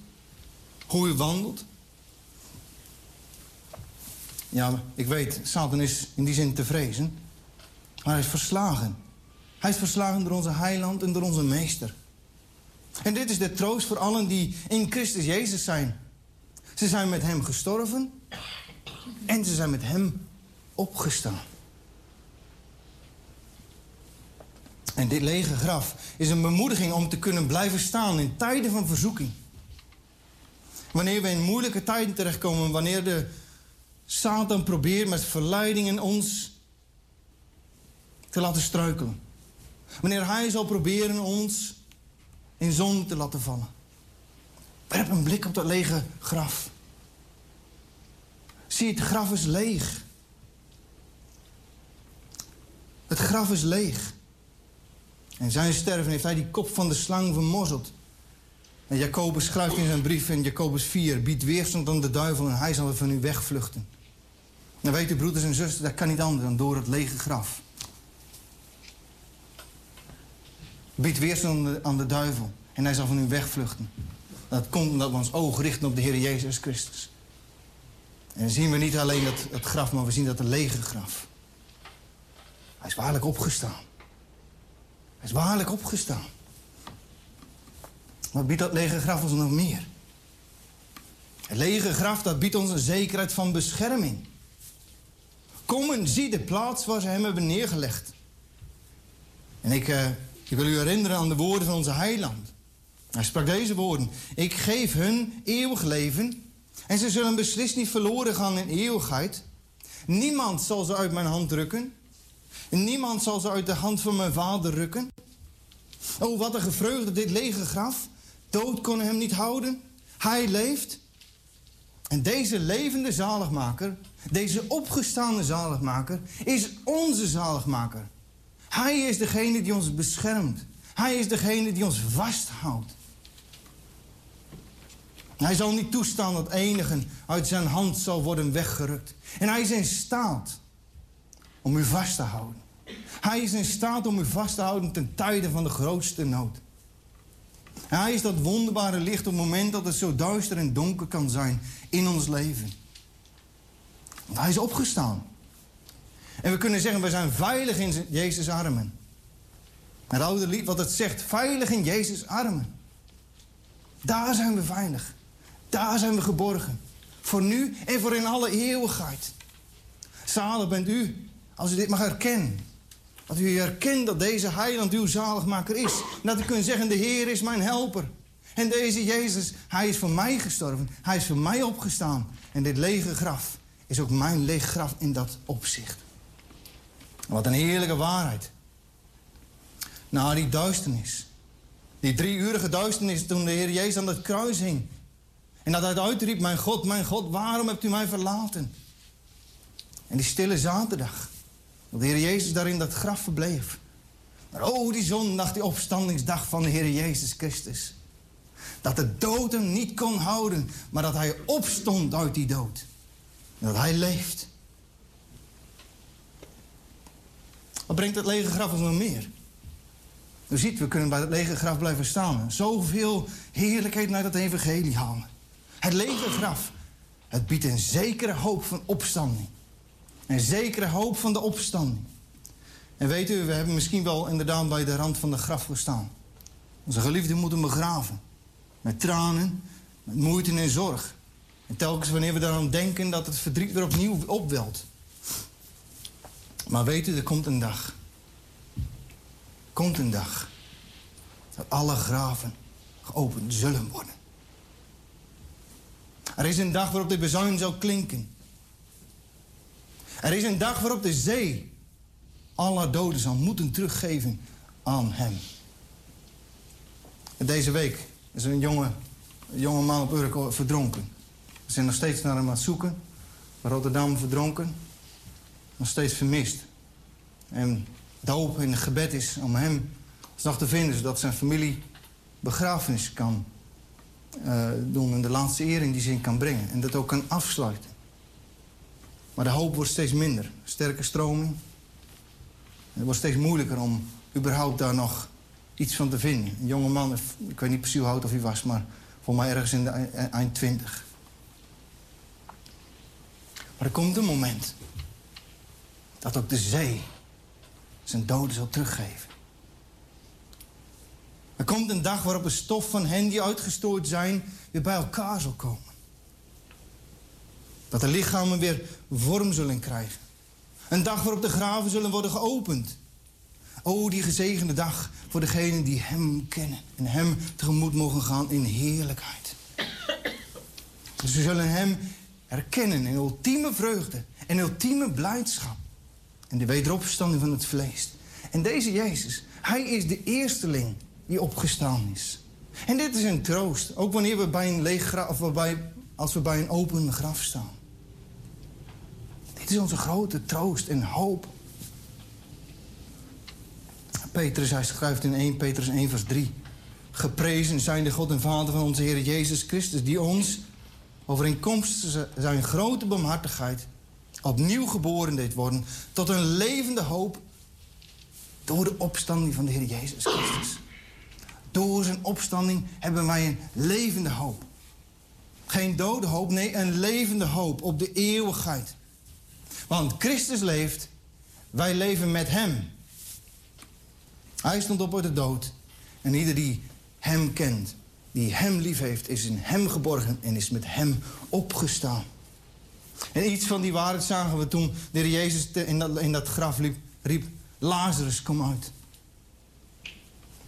hoe u wandelt? Ja, ik weet, Satan is in die zin te vrezen. Maar hij is verslagen. Hij is verslagen door onze heiland en door onze meester. En dit is de troost voor allen die in Christus Jezus zijn. Ze zijn met hem gestorven en ze zijn met hem opgestaan. En dit lege graf is een bemoediging om te kunnen blijven staan in tijden van verzoeking. Wanneer we in moeilijke tijden terechtkomen, wanneer de Satan probeert met verleidingen ons te laten struikelen. Wanneer hij zal proberen ons in zon te laten vallen. Werp een blik op dat lege graf. Zie, het graf is leeg. Het graf is leeg. En zijn sterven heeft hij die kop van de slang vermorzeld. En Jacobus schrijft in zijn brief in Jacobus 4... biedt weerstand aan de duivel en hij zal van u wegvluchten. Dan u, broeders en zusters, dat kan niet anders dan door het lege graf. Biedt weerstand aan de duivel en hij zal van u wegvluchten. Dat komt omdat we ons oog richten op de Heer Jezus Christus. En zien we niet alleen het, het graf, maar we zien dat het lege graf. Hij is waarlijk opgestaan. Hij is waarlijk opgestaan. Wat biedt dat lege graf ons nog meer? Het lege graf dat biedt ons een zekerheid van bescherming. Kom en zie de plaats waar ze hem hebben neergelegd. En ik, uh, ik wil u herinneren aan de woorden van onze heiland. Hij sprak deze woorden. Ik geef hun eeuwig leven en ze zullen beslist niet verloren gaan in eeuwigheid. Niemand zal ze uit mijn hand drukken. Niemand zal ze uit de hand van mijn vader rukken. Oh, wat een gevreugde dit lege graf. Dood kon hem niet houden. Hij leeft. En deze levende zaligmaker, deze opgestaande zaligmaker, is onze zaligmaker. Hij is degene die ons beschermt. Hij is degene die ons vasthoudt. Hij zal niet toestaan dat enigen uit zijn hand zal worden weggerukt. En hij is in staat om u vast te houden. Hij is in staat om u vast te houden ten tijde van de grootste nood. hij is dat wonderbare licht op het moment dat het zo duister en donker kan zijn in ons leven. Want hij is opgestaan. En we kunnen zeggen, we zijn veilig in Jezus' armen. Het oude lied wat het zegt, veilig in Jezus' armen. Daar zijn we veilig. Daar zijn we geborgen. Voor nu en voor in alle eeuwigheid. Zalig bent u als u dit mag herkennen. Dat u herkent dat deze heiland uw zaligmaker is. En dat u kunt zeggen, de Heer is mijn helper. En deze Jezus, hij is voor mij gestorven. Hij is voor mij opgestaan. En dit lege graf is ook mijn leeg graf in dat opzicht. Wat een heerlijke waarheid. Na die duisternis. Die drieurige duisternis toen de Heer Jezus aan het kruis hing. En dat hij uitriep, mijn God, mijn God, waarom hebt u mij verlaten? En die stille zaterdag. Dat de Heer Jezus daar in dat graf verbleef. Maar oh, die zondag, die opstandingsdag van de Heer Jezus Christus. Dat de dood hem niet kon houden, maar dat hij opstond uit die dood. En dat hij leeft. Wat brengt het lege graf ons nog meer? U ziet, we kunnen bij het lege graf blijven staan. Zoveel heerlijkheid naar het evangelie halen. Het lege graf, het biedt een zekere hoop van opstanding. Een zekere hoop van de opstanding. En weet u, we hebben misschien wel inderdaad bij de rand van de graf gestaan. Onze geliefden moeten begraven. Met tranen, met moeite en zorg. En telkens wanneer we daaraan denken dat het verdriet weer opnieuw opwelt. Maar weet u, er komt een dag. Komt een dag. Dat alle graven geopend zullen worden. Er is een dag waarop de bezuin zal klinken. Er is een dag waarop de zee alle doden zal moeten teruggeven aan hem. Deze week is een jonge, een jonge man op Urk verdronken. We zijn nog steeds naar hem aan het zoeken. Rotterdam verdronken. Nog steeds vermist. En de hoop en het gebed is om hem nog te vinden... zodat zijn familie begrafenis kan uh, doen... en de laatste eer in die zin kan brengen. En dat ook kan afsluiten. Maar de hoop wordt steeds minder. Sterke stroming. Het wordt steeds moeilijker om überhaupt daar nog iets van te vinden. Een jonge man, ik weet niet precies hoe oud of hij was... maar voor mij ergens in de eind twintig. Maar er komt een moment... dat ook de zee zijn doden zal teruggeven. Er komt een dag waarop de stof van hen die uitgestoord zijn... weer bij elkaar zal komen. Dat de lichamen weer vorm zullen krijgen. Een dag waarop de graven zullen worden geopend. O, die gezegende dag voor degenen die Hem kennen... en Hem tegemoet mogen gaan in heerlijkheid. Dus we zullen Hem herkennen in ultieme vreugde en ultieme blijdschap. En de wederopstanding van het vlees. En deze Jezus, Hij is de eersteling die opgestaan is. En dit is een troost, ook wanneer we bij een leeg graf... of bij, als we bij een open graf staan. Dit is onze grote troost en hoop. Petrus, hij schrijft in 1 Petrus 1 vers 3. Geprezen zijn de God en Vader van onze Heer Jezus Christus... die ons, overeenkomstig zijn grote barmhartigheid... opnieuw geboren deed worden... tot een levende hoop... door de opstanding van de Heer Jezus Christus. Door zijn opstanding hebben wij een levende hoop. Geen dode hoop, nee, een levende hoop op de eeuwigheid. Want Christus leeft, wij leven met Hem. Hij stond op uit de dood. En ieder die Hem kent, die Hem lief heeft, is in Hem geborgen en is met Hem opgestaan. En iets van die waarheid zagen we toen de Heer Jezus in dat, in dat graf liep, riep... Lazarus, kom uit.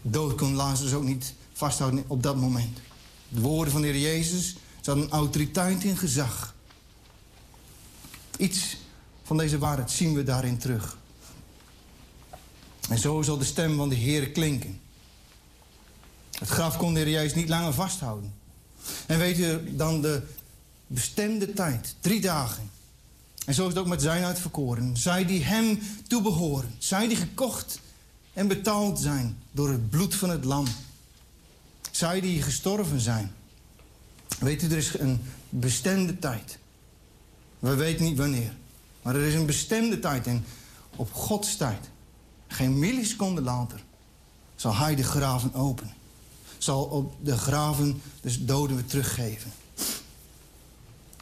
Dood kon Lazarus ook niet vasthouden op dat moment. De woorden van de Heer Jezus, ze hadden autoriteit in gezag. Iets van deze waarheid zien we daarin terug. En zo zal de stem van de Heer klinken. Het graf kon de Heer Jezus niet langer vasthouden. En weet u dan de bestemde tijd, drie dagen. En zo is het ook met zijn uitverkoren. Zij die hem toebehoren. Zij die gekocht en betaald zijn door het bloed van het lam. Zij die gestorven zijn. Weet u, er is een bestemde tijd. We weten niet wanneer. Maar er is een bestemde tijd en op Gods tijd, geen milliseconde later, zal hij de graven openen. Zal op de graven de doden weer teruggeven.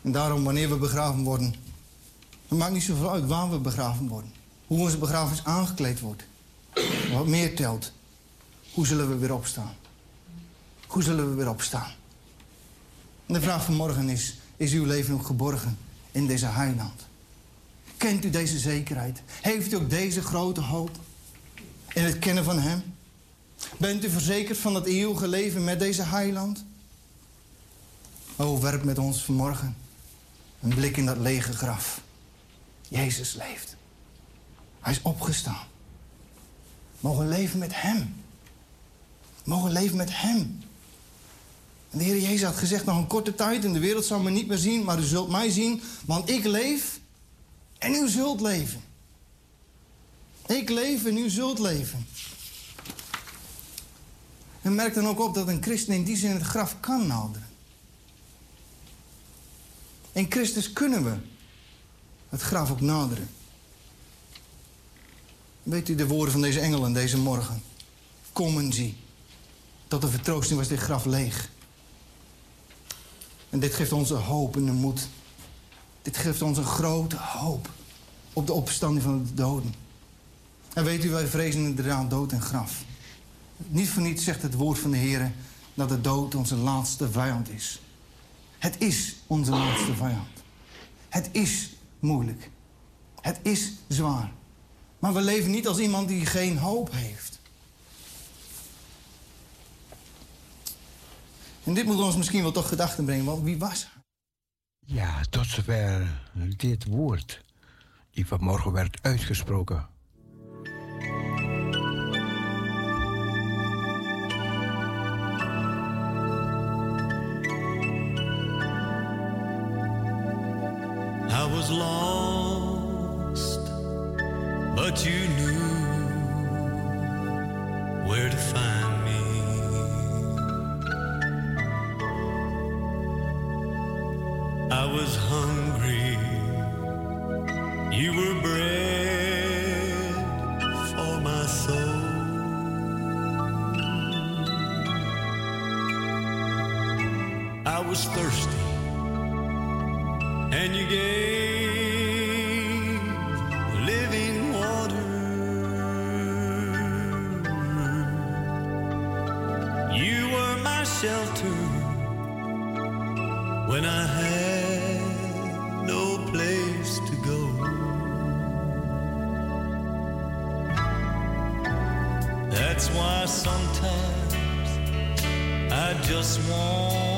En daarom, wanneer we begraven worden, het maakt niet zoveel uit waar we begraven worden. Hoe onze begrafenis aangekleed wordt. Wat meer telt, Hoe zullen we weer opstaan? Hoe zullen we weer opstaan? De vraag van morgen is: is uw leven ook geborgen in deze heiland? Kent u deze zekerheid? Heeft u ook deze grote hoop in het kennen van Hem? Bent u verzekerd van dat eeuwige leven met deze heiland? O, werp met ons vanmorgen een blik in dat lege graf. Jezus leeft. Hij is opgestaan. Mogen leven met Hem. Mogen leven met Hem. En de Heer Jezus had gezegd, nog een korte tijd en de wereld zal me niet meer zien, maar u zult mij zien, want ik leef en u zult leven. Ik leef en u zult leven. En merk dan ook op dat een christen in die zin het graf kan naderen. In Christus kunnen we het graf ook naderen. Weet u de woorden van deze engelen deze morgen? Kom en zie. Tot de vertroosting was dit graf leeg. En dit geeft ons een hoop en een moed. Dit geeft ons een grote hoop op de opstanding van de doden. En weet u, wij vrezen inderdaad dood en graf. Niet voor niets zegt het woord van de Heer dat de dood onze laatste vijand is. Het is onze laatste vijand. Het is moeilijk. Het is zwaar. Maar we leven niet als iemand die geen hoop heeft. En dit moet ons misschien wel toch gedachten brengen, want wie was hij?
Ja, tot zover dit woord die vanmorgen werd uitgesproken.
long. When I had no place to go. That's why sometimes I just want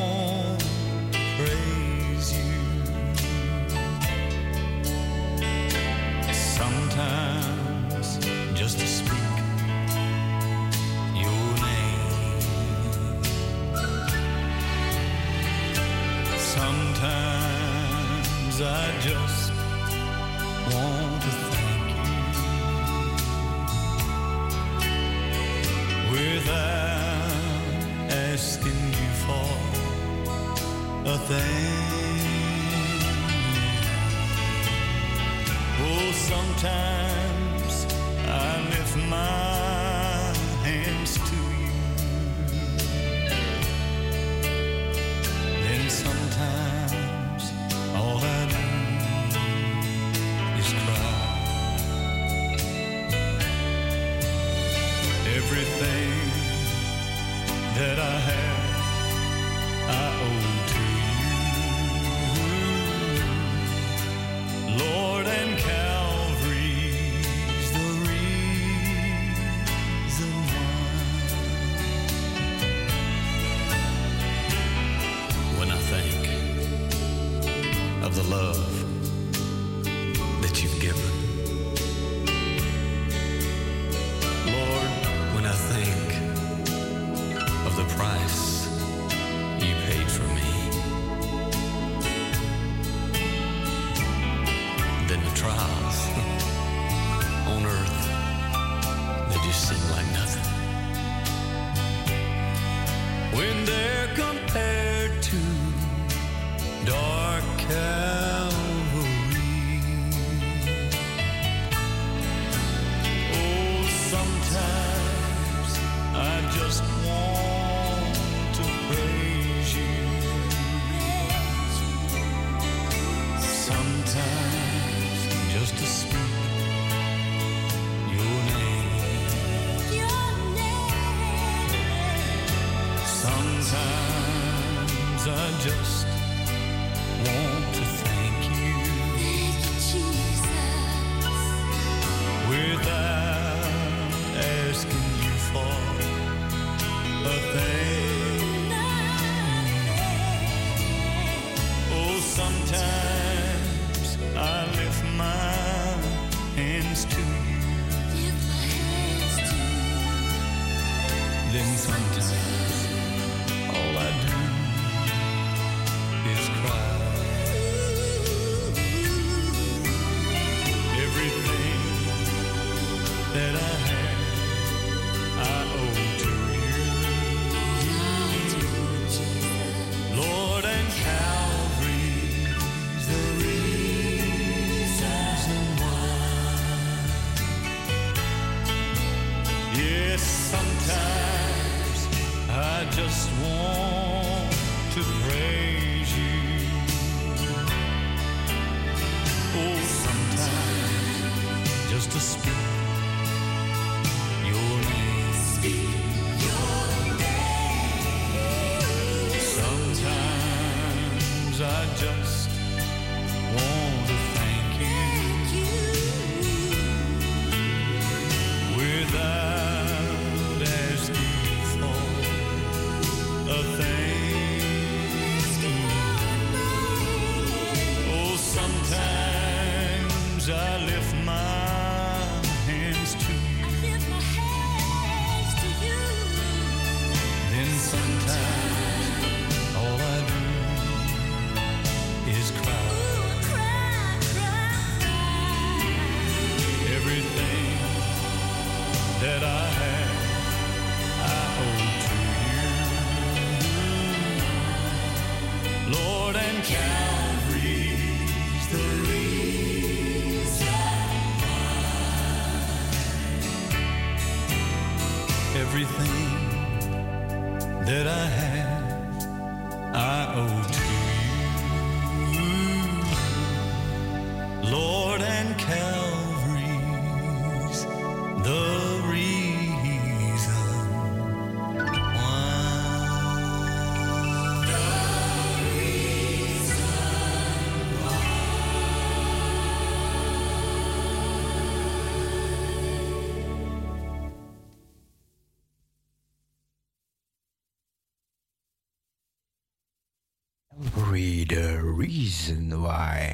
reason why.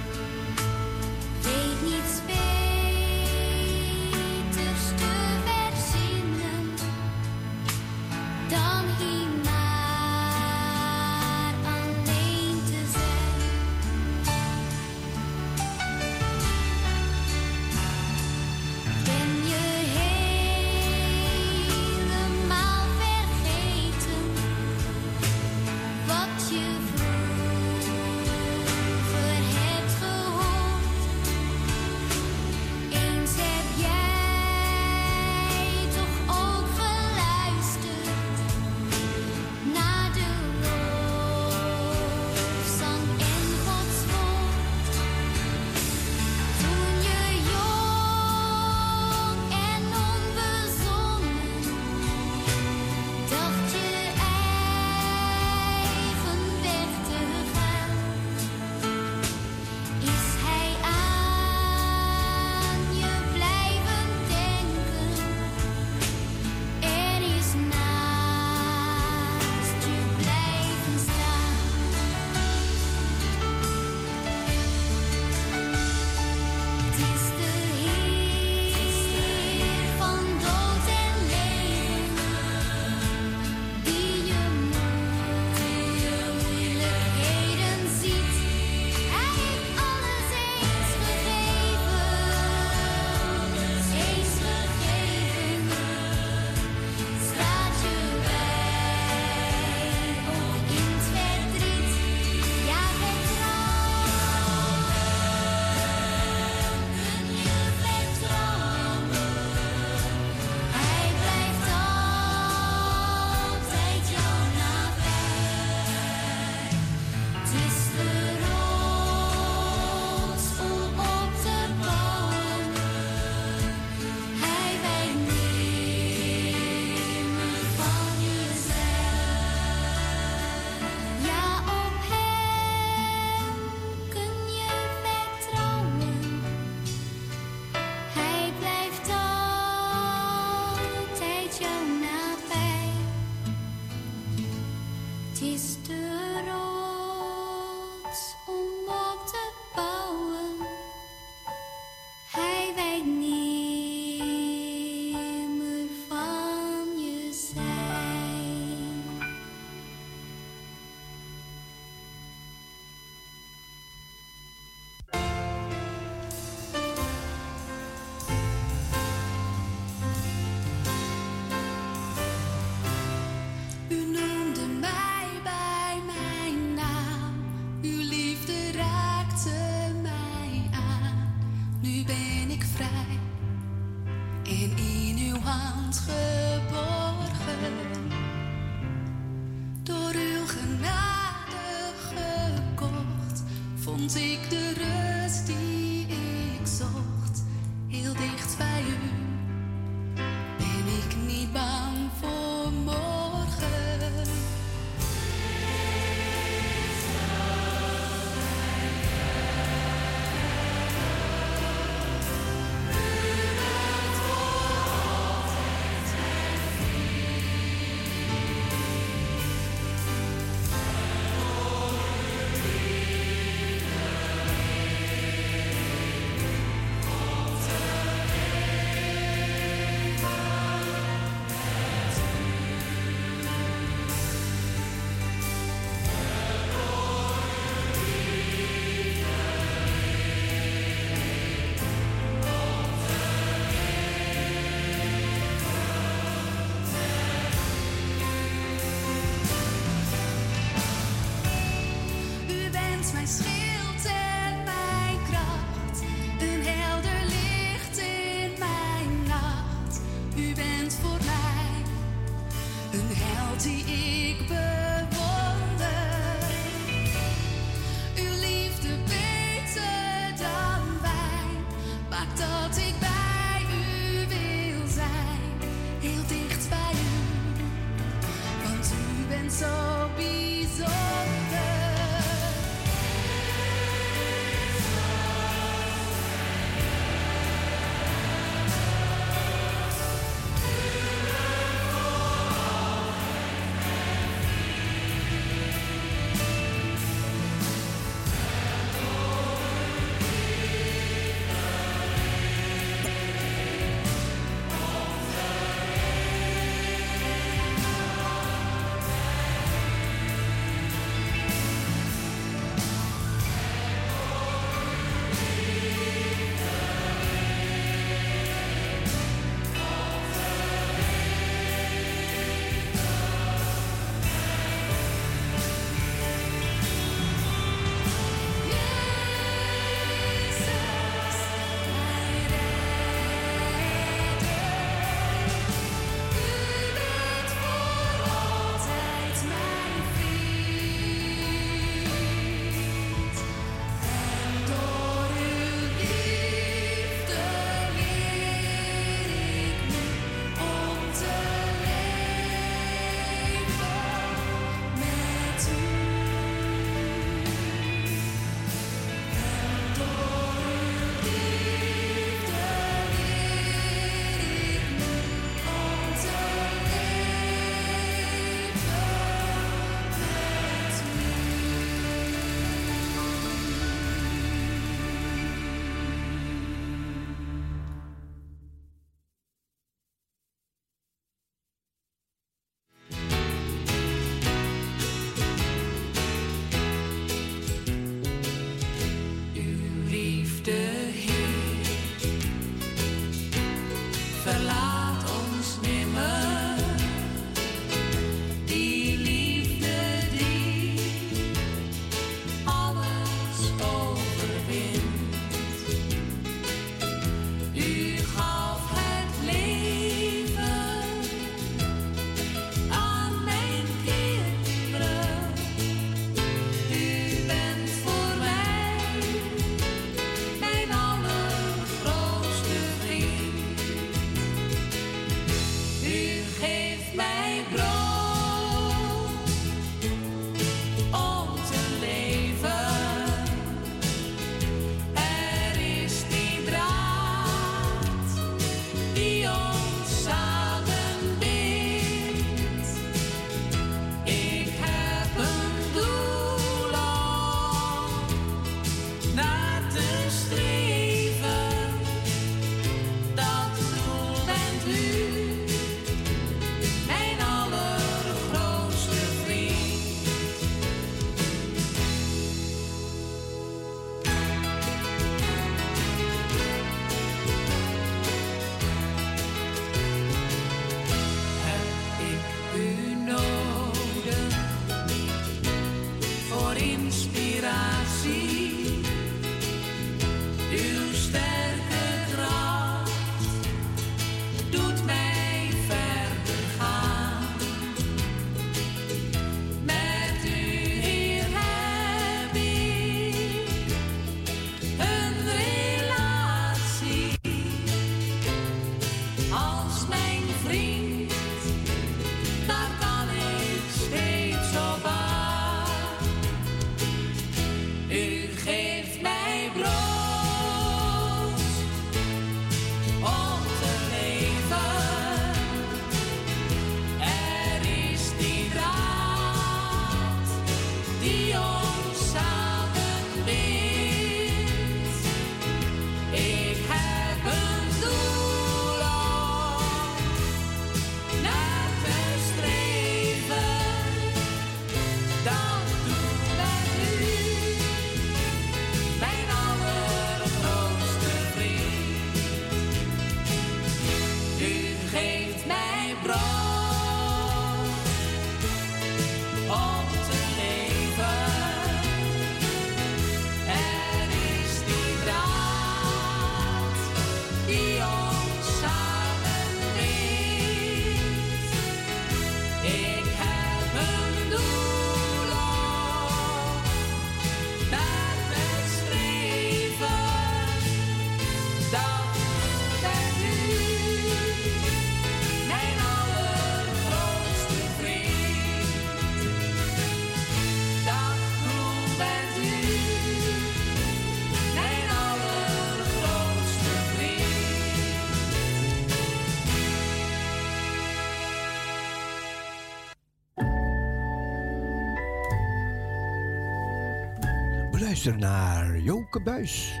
We luisteren naar Joke Buis.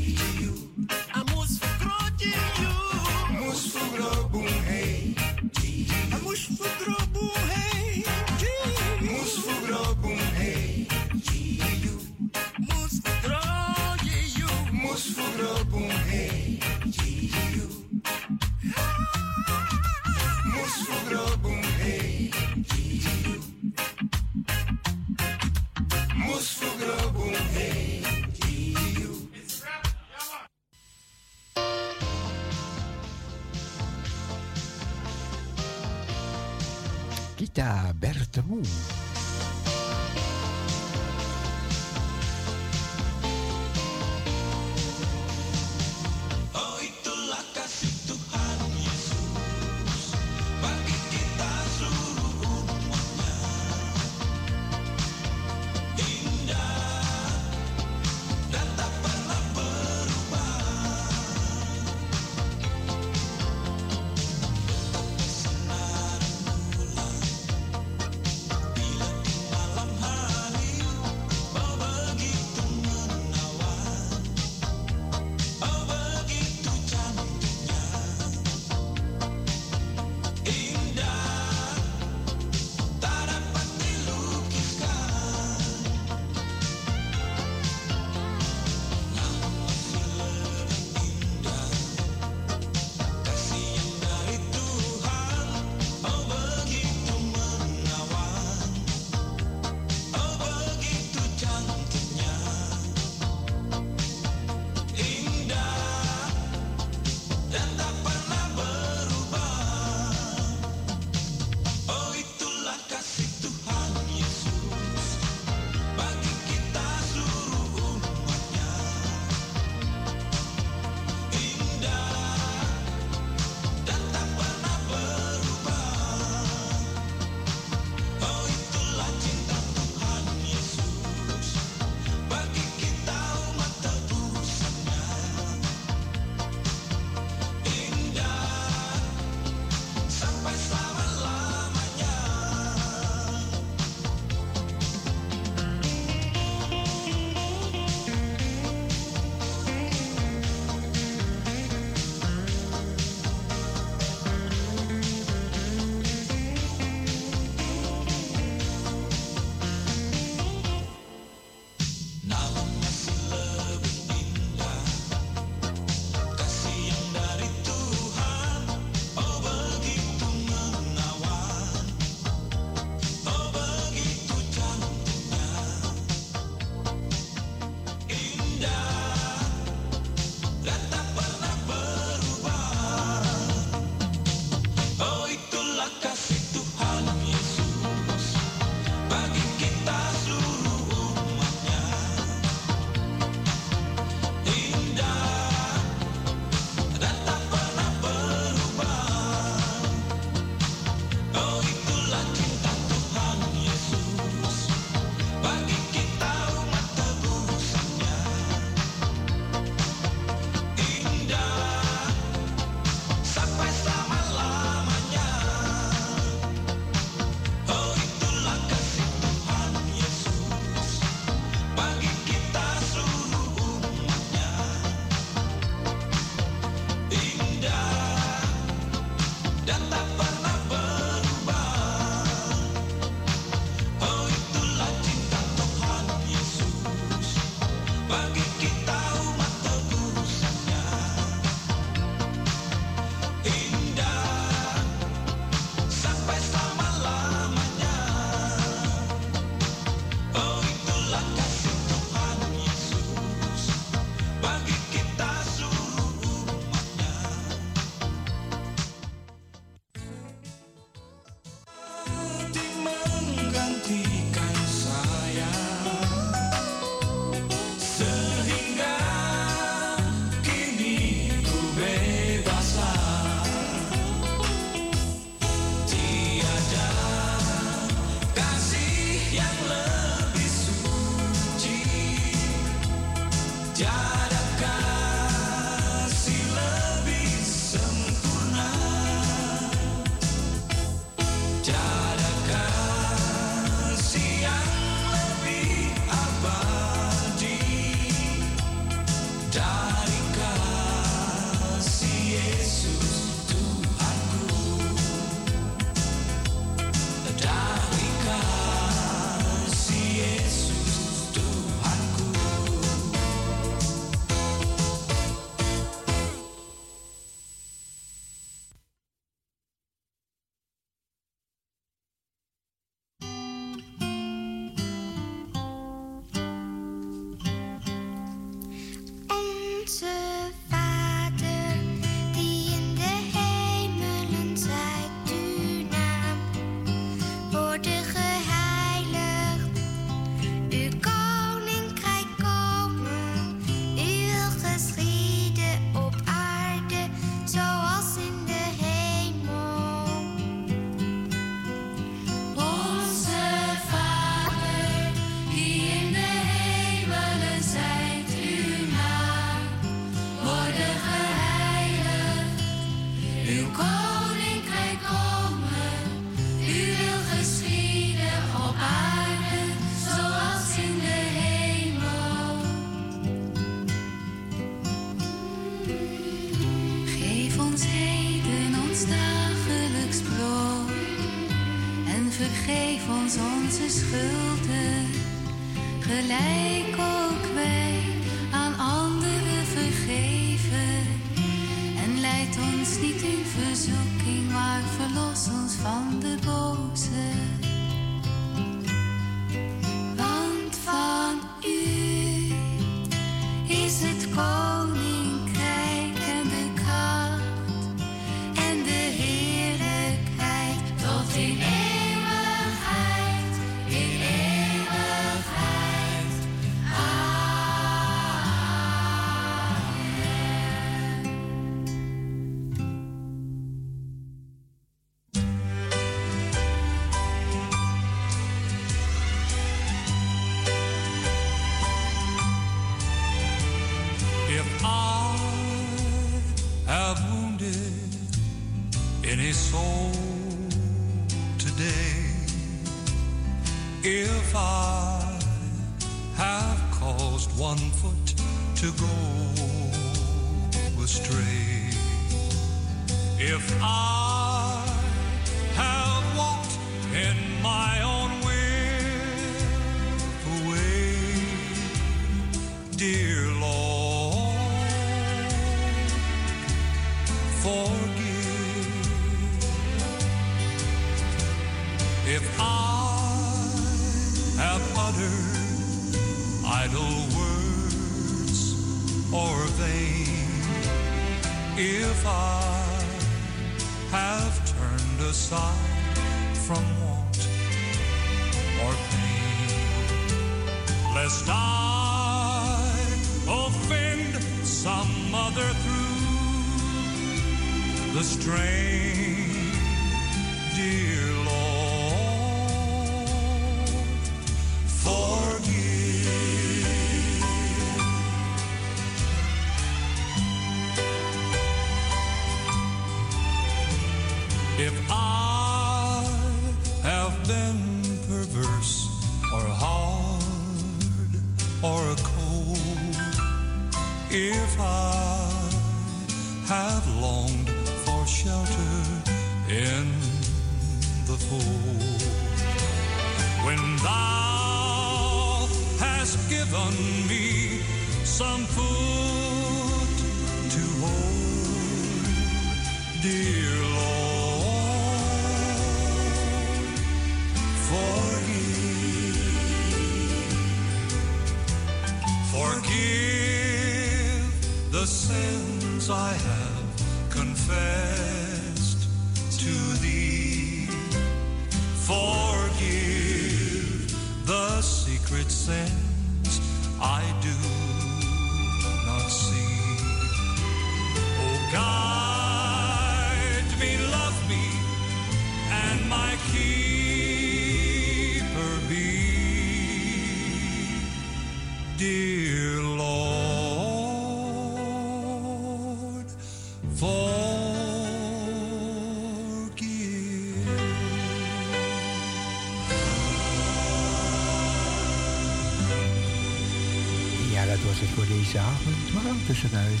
tussenuit.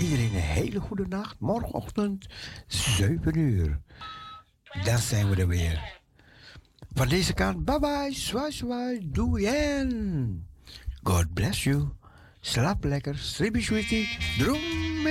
Iedereen een hele goede nacht. Morgenochtend 7 uur. Daar zijn we er weer. Van deze kant, bye bye, zwaai zwaai, doei God bless you. Slaap lekker, sribi sweetie, droom